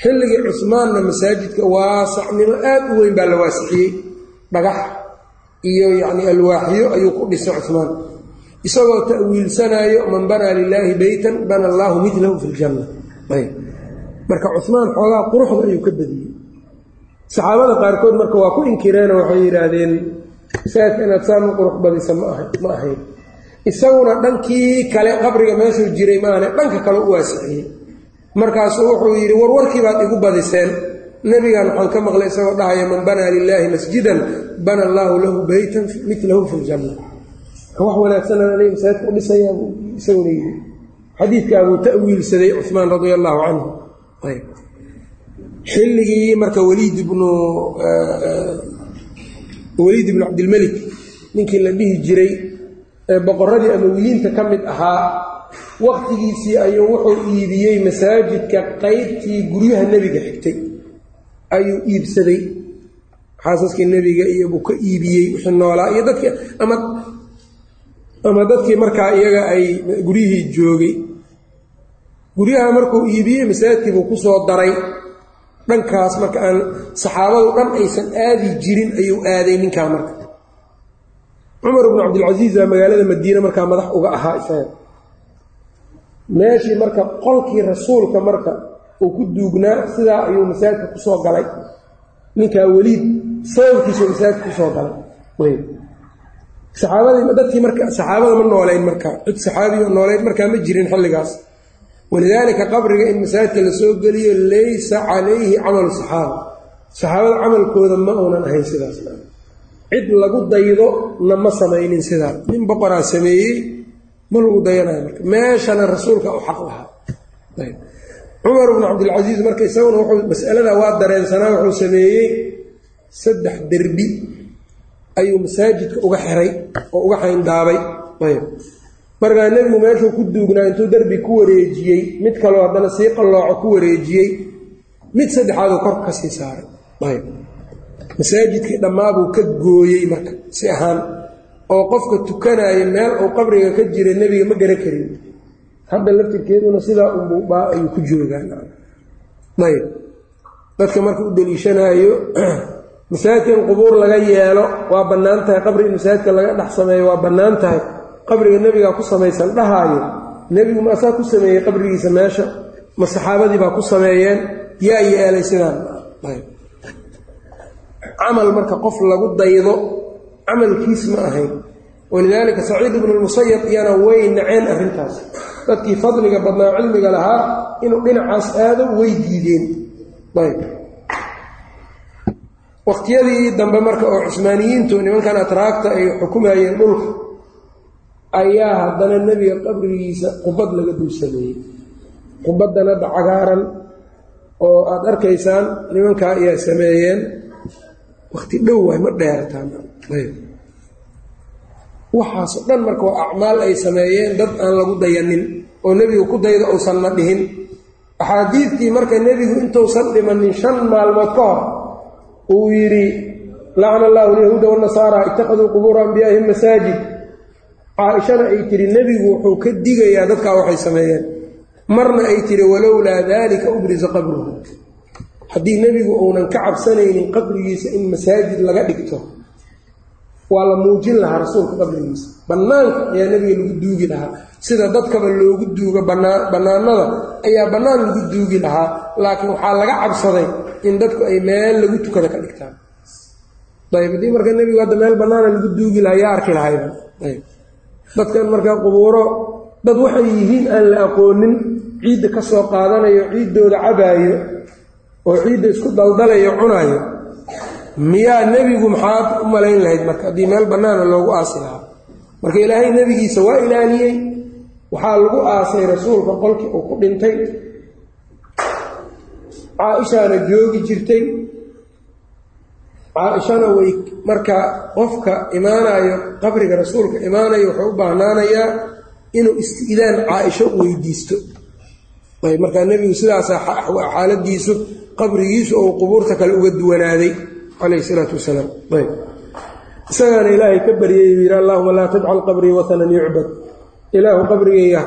Xilligii cusmaanna masaajidka waasacnimo aad u weyn baa la waasiciyey. Dhagax iyo yacni alwaaxyo ayuu ku dhisay cusmaan isagoo ta'wiilsanaayo man banaa lilaahi beytan bana allaahu midlahu fi ljanna marka cusmaan xoogaa quruxda ayuu ka badiyey. Saxaabada qaarkood marka waa ku inkireenoo waxay yidhaahdeen masaajidka inaad saan u qurux badisa ma ahayn isaguna dhankii kale qabriga meeshuu jiray maahane dhanka kale u waasiciyey markaasuu wuxuu yidhi warwarkii baad igu badiseen nebigan waxaan ka maqlay isagoo dhahaya man banaa lilaahi masjidan bana allaahu lahu beytan milahu fi ljanna. Wax wanaagsan aniga masaajidka u dhisayaa buu isaguna yidhi xadiidkaa buu ta'wiilsaday cumaan radia allaahu canhu. Xilligii marka waliid ibnu waliid ibnu cabdilmelik ninkii la dhihi jiray boqoradii amawiyiinta ka mid ahaa waqtigiisii ayuu wuxuu iibiyey masaajidka qeybtii guryaha nebiga xigtay ayuu iibsaday xaasaskii nebiga iyo buu ka iibiyey wixii noolaa. Iyo dadkii ama ama dadkii markaa iyaga ay guryihii joogay. Guryaha markuu iibiyey masaajidkii buu ku soo daray. Dhankaas marka aan saxaabadu dhan aysan aadi jirin ayuu aaday ninkaa marka. Cumar ibnu cabdilcasiis baa magaalada madiine markaa madax uga ahaa isaga. Meeshii marka qolkii rasuulka marka uu ku duugnaa sidaa ayuu masaajidka ku soo galay. Ninkaa weliid sababkiisuu masaajidka ku soo galay. Saxaabadii marka saxaabada ma nooleyn marka. Cid saxaabiyo nooleyn markaa ma jirin xilligaas. Walidaalika qabriga in masaajidka la soo geliyo laysa calayhi camalu saxaaba. Saxaabada camalkooda ma uunan ahayn sidaas. Cid lagu daydo na ma samaynin sidaa nin boqoraa sameeyey ma lagu dayanayo marka. Meeshana rasuulka u xaq lahaa cumar bnu cabdilcasiis marka isaguna wuxuu masalada waa dareensanaa wuxuu sameeyey saddex derbi ayuu masaajidka uga xiray oo uga xayndaabay. Ayb markaa nebigu meeshuu ku duugnaa intuu derbi ku wareejiyey mid kaloo haddana sii qallooco ku wareejiyey mid saddexaaduu korka ka sii saaray. Ayb masaajidkii dhammaabuu ka gooyey marka si ahaan oo qofka tukanaya meel uu qabriga ka jira nebiga ma garan karin hadda laftirkeeduna sidaa unbuubaa ayuu ku joogaan ayb dadka marka u daliishanaayo <clears throat> masaajidka qubuur laga yeelo waa bannaan tahay. Qabri in masaajidka laga dhex sameeyo waa bannaan tahay. Qabriga nebigaa ku samaysan dhahaayo. Nebigu ma asaa ku sameeyey qabrigiisa meesha ma saxaabadii baa ku sameeyeen. Yaa yeelay sidaan. Camal marka qof lagu daydo camalkiis ma ahayn. Walidaalika saciid ibnu lmusayab iyana way naceen arrintaas dadkii fadliga badnaa cilmiga lahaa inuu dhinacaas aado way diideen. Ayb. Waqtiyadii dambe marka oo cusmaaniyiintu nimankan atraagta ay xukumayeen dhulka ayaa haddana nebiga qabrigiisa qubad laga dul sameeyey qubaddan hadda cagaaran oo aada arkaysaan nimankaa ayaa sameeyeen. Waqti dhow waay ma dheerataan waxaasoo dhan marka waa acmaal ay sameeyeen dad aan lagu dayanin oo nebigu ku dayda uusanna dhihin. Axaadiidtii marka nebigu intuusan dhimanin shan maalmood ka hor uu yidhi lacna allahu alyahuuda wanasaara ittakhaduu qubuura anbiyaa'ihim masaajid. Caa-ishana ay tidhi nebigu wuxuu ka digayaa dadkaa waxay sameeyeen. Marna ay tidhi walowlaa daalika ubrisa qabruhu. Haddii nebigu uunan ka cabsanaynin qabrigiisa in masaajid laga dhigto waa la muujin lahaa rasuulka qabrigiisa. Bannaanka ayaa nebiga lagu duugi lahaa. Sida dadkaba loogu duugo bannaanada ayaa bannaan lagu duugi lahaa. Laakiin waxaa laga cabsaday in dadku ay meel lagu tukada ka dhigtaan. Ayb haddii marka nebigu hadda meel bannaana lagu duugi lahaa yaa arki lahayba ayb dadkan marka qubuuro dad waxay yihiin aan la aqoonin ciidda ka soo qaadanayo ciiddooda cabaayo oo ciidda isku daldalayo cunaayo miyaa nebigu maxaad u malayn lahayd marka? Haddii meel bannaana loogu aasi lahaa. Marka ilaahay nebigiisa waa ilaaliyey. Waxaa lagu aasay rasuulka qolkii uu ku dhintay. Caa-ishaana joogi jirtay. Caa-ishana way marka qofka imaanayo qabriga rasuulka imaanayo wuxuu u baahnaanayaa inuu isti'daan caa-isho weydiisto. Markaa nebigu sidaasaa xaaladiisu qabrigiisu ou qubuurta kale uga duwanaaday calayhi salaatu wasalaam ayb isagaana ilaahay ka baryay uu yidhi allahuma laa tajcal qabrii watanan yucbad ilaahu qabrigayga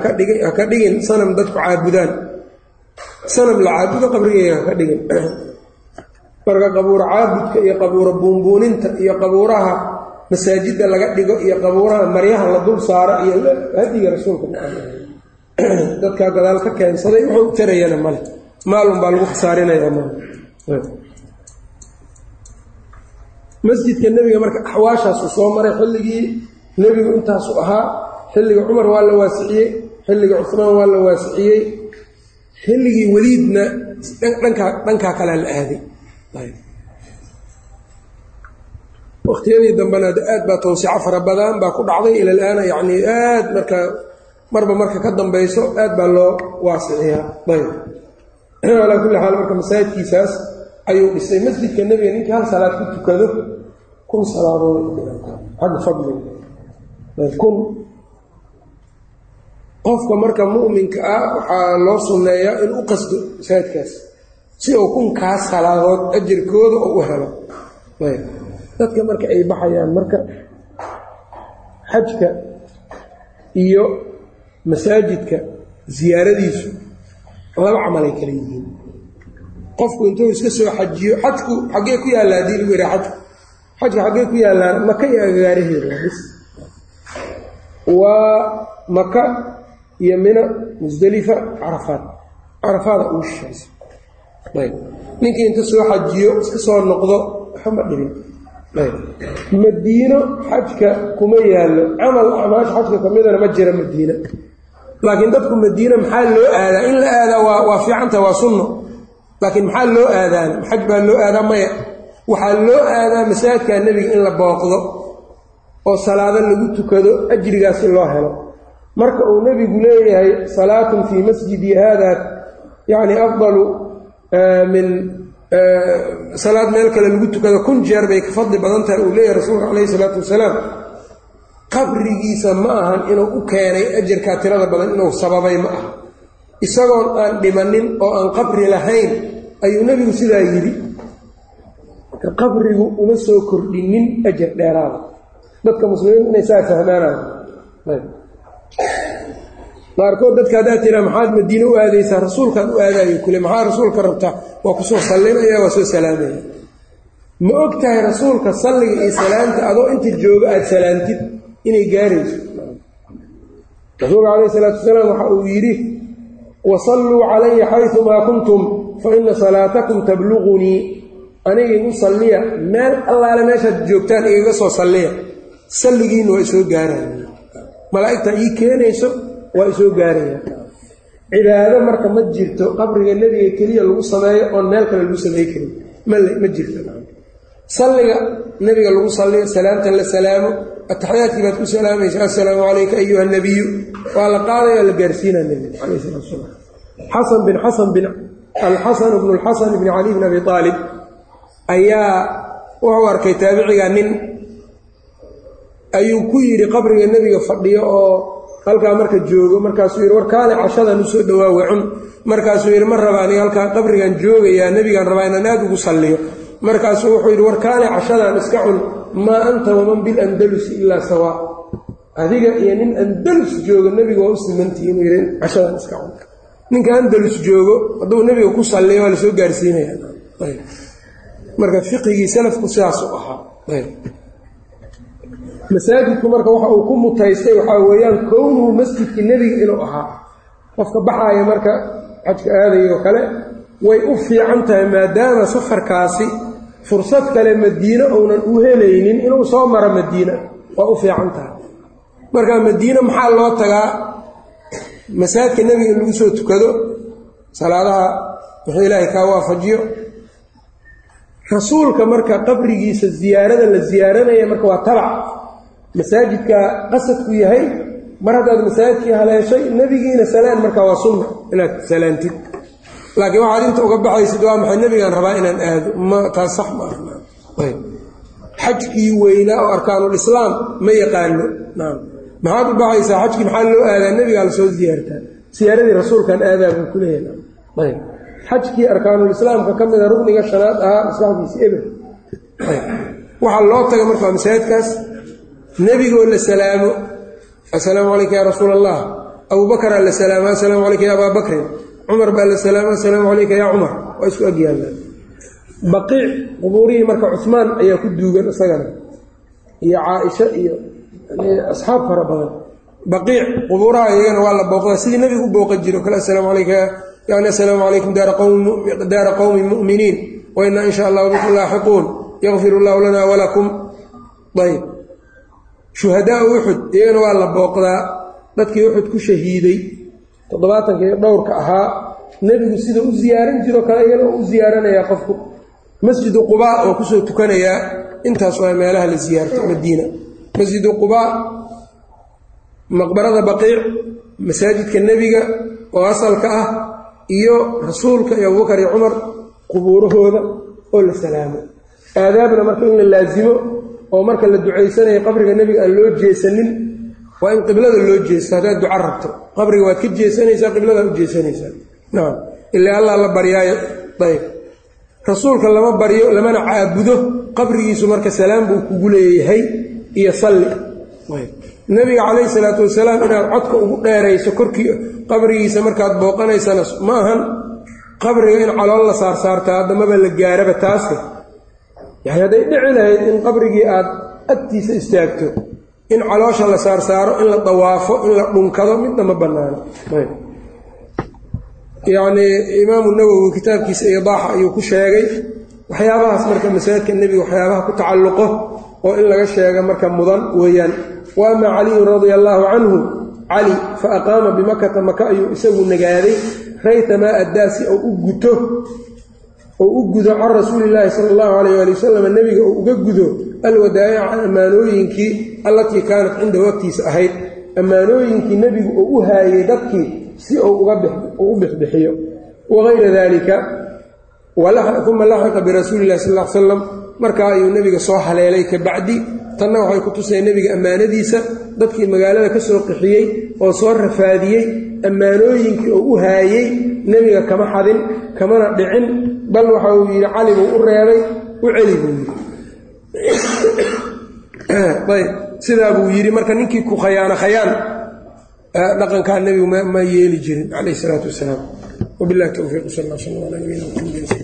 ha ka dhigin sanam dadku caabudaan sanam la caabudo qabrigayga ha ka dhigin marka qabuuro caabudka iyo qabuuro buunbuuninta iyo qabuuraha masaajidda laga dhigo iyo qabuuraha maryaha la dul saaro iyo hadiga rasuulka dadkaa gadaal ka keensaday wuxuu u tarayana male maalun baa lagu khasaarinaya mal masjidka nebiga marka axwaashaasu soo maray xilligii nebigu intaasu ahaa xilliga cumar waa la waasiciyey xilliga cusmaan waa la waasiciyey. Xilligii weliidna dhankaa kalea la aaday. Waqtiyadii dambena aad baa tawsico fara badan baa ku dhacday ila alaana yacni aad marka marba marka ka dambayso aad baa loo waasiciyaa. Ayb. <clears throat> Calaa kulli xaal marka masaajidkiisaas ayuu dhisay masjidka nebiga ninkii hal salaad ku tukado. Kun salaadood xagga fadliga. Kun. Qofka marka mu'minka ah waxaa loo sunneeyaa in u qasdo masaajidkaas. Si uu kunkaas salaadood ajirkooda oo u helo. Dadka marka ay baxayaan marka xajka iyo masaajidka siyaaradiisu laba camalay kala yihiin qofku intuu iska soo xajiyo xajku xaggee ku yaallaa haddii lagu yidhaha xajku xajka xaggee ku yaallaan maka iyo agagaaraheeda waa maka iyo mina musdelifa carafaad. Carafaada ugu shishaysa ayb. Ninkii inta soo xajiyo iska soo noqdo waxama dhibin. Ayb. Madiino xajka kuma yaallo. Camal acmaasha xajka kamidana ma jira madiina. Laakiin dadku madiina maxaa loo aadaa? In la aadaa waa fiicanta waa sunno laakiin maxaa loo aadaana xaj baa loo aadaa maya. Waxaa loo aadaa masaajidka nebiga in la booqdo oo salaado lagu tukado ajrigaasi loo helo. Marka uu nebigu leeyahay salaatun fii masjidi haada yacni afdalu min salaad meel kale lagu tukado kun jeer bay ka fadli badan tahay uu leeyahay rasuulka calayhi isalaatu wasalaam. Qabrigiisa ma ahan inuu u keenay ajarkaa tirada badan inuu sababay ma aha isagoon aan dhimanin oo aan qabri lahayn ayuu nebigu sidaa yidhi marka qabrigu uma soo kordhinin ajar dheeraada. Dadka muslimiin inay saa fahmaanayo qaarkood dadka haddaad tiraa maxaad madiine u aadaysaa? Rasuulkaad u aadaayo kule maxaa rasuulka rabtaa waa ku soo sallinaya waa soo salaamaya. Ma og tahay rasuulka salliga iyo salaamta adoo inta jooga aada salaamtid inay gaarayso? Rasuulka calayhi salaatu wasalaam waxa uu yidhi wasalluu calaya xayumaa kuntum fa ina salaatakum tabluqunii aniga igu salliya meel allaale meeshaad joogtaan igaga soo salliya salligiinna waa isoo gaaraya malaa'igta ii keenayso waa isoo gaaraya cibaado marka ma jirto qabriga nebiga keliya lagu sameeyo oon meel kale lagu samey karin ma jirto salliga nebiga lagu salliyo salaamta la salaamo ataxiyaadkii baad ku salaamaysa assalaamu calayka ayuha nabiyu waa la qaadaya la gaarsiinaa nebiga calayh salatu salaam xasan bin xasan bin alxasan bnu lxasan bni cali bn abi aalib ayaa wuxuu arkay taabiciga nin. Ayuu ku yidhi qabriga nebiga fadhiyo oo halkaa marka joogo. Markaasuu yidhi war kaale cashadan u soo dhawaawe cun markaasuu yidhi ma raba aniga halkaa qabrigan joogayaa nebigaan rabaa inaan aad ugu salliyo. Markaasuu wuxuu yidhi war kaale cashadan iska cun maa anta waman bilandalusi ilaa sawaa adiga iyo nin andalus joogo nebiga waa u simantihi inuu yidhi cashadan iska cun. Ninka andalus joogo hadduu nebiga ku salliyo waa la soo gaarsiinaya. Marka fiqigii salafku sidaas u ahaa masaajidku marka waxa uu ku mutaystay waxaa weeyaan kownuhu masjidkii nebiga inuu ahaa. Qofka baxaaya marka xajka aadaya kale way u fiican tahay maadaama safarkaasi fursad kale madiine uunan u helaynin inuu soo maro madiina. Waa u fiican tahay. Marka madiine maxaa loo tagaa? Masaajidka nebiga in lagu soo tukado salaadaha wuxuu ilaahay kaa waafajiyo. Rasuulka marka qabrigiisa ziyaarada la ziyaaranaya marka waa tabac. Masaajidka qasadku yahay mar haddaad masaajidkii haleeshay nebigiina salaan marka waa sunna. Inaad salaantid laakiin waxaad inta uga baxaysid waa maxay nebigaan rabaa inaan aado? Ma taas sax ma xajkii weynaa oo arkaanulislaam ma yaqaano. Maxaad u baxaysaa xajkii maxaa loo aadaa? Nebigaa la soo ziyaartaa. Siyaaradii rasuulkan aadaa buu ku leeyahay. Xajkii arkaanulislaamka ka mida rugniga shanaad ahaa maslaxdiisi eber. Waxaa loo taga marka waa masaajidkaas. Nebigoo la salaamo assalaamu calayka yaa rasuula allah abuubakaraa la salaamo assalaamu calayka ya abaa bakrin cumar baa la salaamo assalaamu calayka yaa cumar. Waa isku agyaallaan baqiic qubuurihii marka cusmaan ayaa ku duugan isagana. Iyo caaisha iyo asxaab fara badan. Baqiic qubuuraha iyagana waa la booqdaa. Sidii nebigu u booqan jiro kale assalaamu calayka yani assalaamu calaykum daara qowmi mu'miniin. Wa inaa in sha allahu bikum laaxiquun. Yakfir allahu lana walakum ayb shuhadaau uxud iyagana waa la booqdaa. Dadkii uxud ku shahiiday toddobaatanka iyo dhowrka ahaa nebigu sida u ziyaaran jiroo kale iyana u ziyaaranayaa qofku. Masjidu qubaa oo ku soo tukanayaa intaas waa meelaha la ziyaarto madiina. Masjidu qubaa maqbarada baqiic masaajidka nebiga oo asalka ah iyo rasuulka iyo abubakar iyo cumar qubuurahooda oo la salaamo. Aadaabna marka in la laasimo oo marka la ducaysanayo qabriga nebiga aan loo jeesanin waa in qiblada loo jeesto haddaad duca rabto. Qabriga waad ka jeesanaysaa qibladaad u jeesanaysaa. Nacam ilaa allah la baryaayo. Ayb rasuulka lama baryo lamana caabudo. Qabrigiisu marka salaam buu kugu leeyahay iyo salli. Nebiga calayhi salaatu wasalaam inaad codka ugu dheerayso korkii qabrigiisa markaad booqanaysana ma ahan. Qabriga in calool la saarsaarta haddamaba la gaaraba taase yani hadday dhici lahayd in qabrigii aad agtiisa istaagto in caloosha la saarsaaro in la dawaafo in la dhunkado midna ma bannaano. Yacnii imaamu nawowi kitaabkiisa idaaxa ayuu ku sheegay waxyaabahaas marka masaajidka nebiga waxyaabaha ku tacalluqo oo in laga sheega marka mudan weeyaan. Wa ama caliyun radia allaahu canhu cali fa aqaama bimakata maka ayuu isagu nagaaday raytamaa addaasi oo u guto oo u gudo can rasuulillaahi sala allahu calayh waali wasalam nebiga oo uga gudo alwadaa'ica ammaanooyinkii allatii kaanat cindahu agtiisa ahayd. Ammaanooyinkii nebigu oo u haayey dadkii si uu u bixbixiyo wagayra dalika uma laxiqa birasuuli illahi sal l salam markaa ayuu nebiga soo haleelay ka bacdi tanna waxay ku tusay nebiga ammaanadiisa dadkii magaalada ka soo qixiyey oo soo rafaadiyey ammaanooyinkii oo u haayey nebiga kama xadin kamana dhicin bal waxa uu yidhi cali buu u reebay u celi buu yidhi. <clears throat> Sidaa buu yidhi marka ninkii ku khayaano khayaan dhaqankaa nebigu ma yeeli jirin calayh isalaatu wasalaam. Wabilahi towfiiq sal sal ala nabiyina mxamd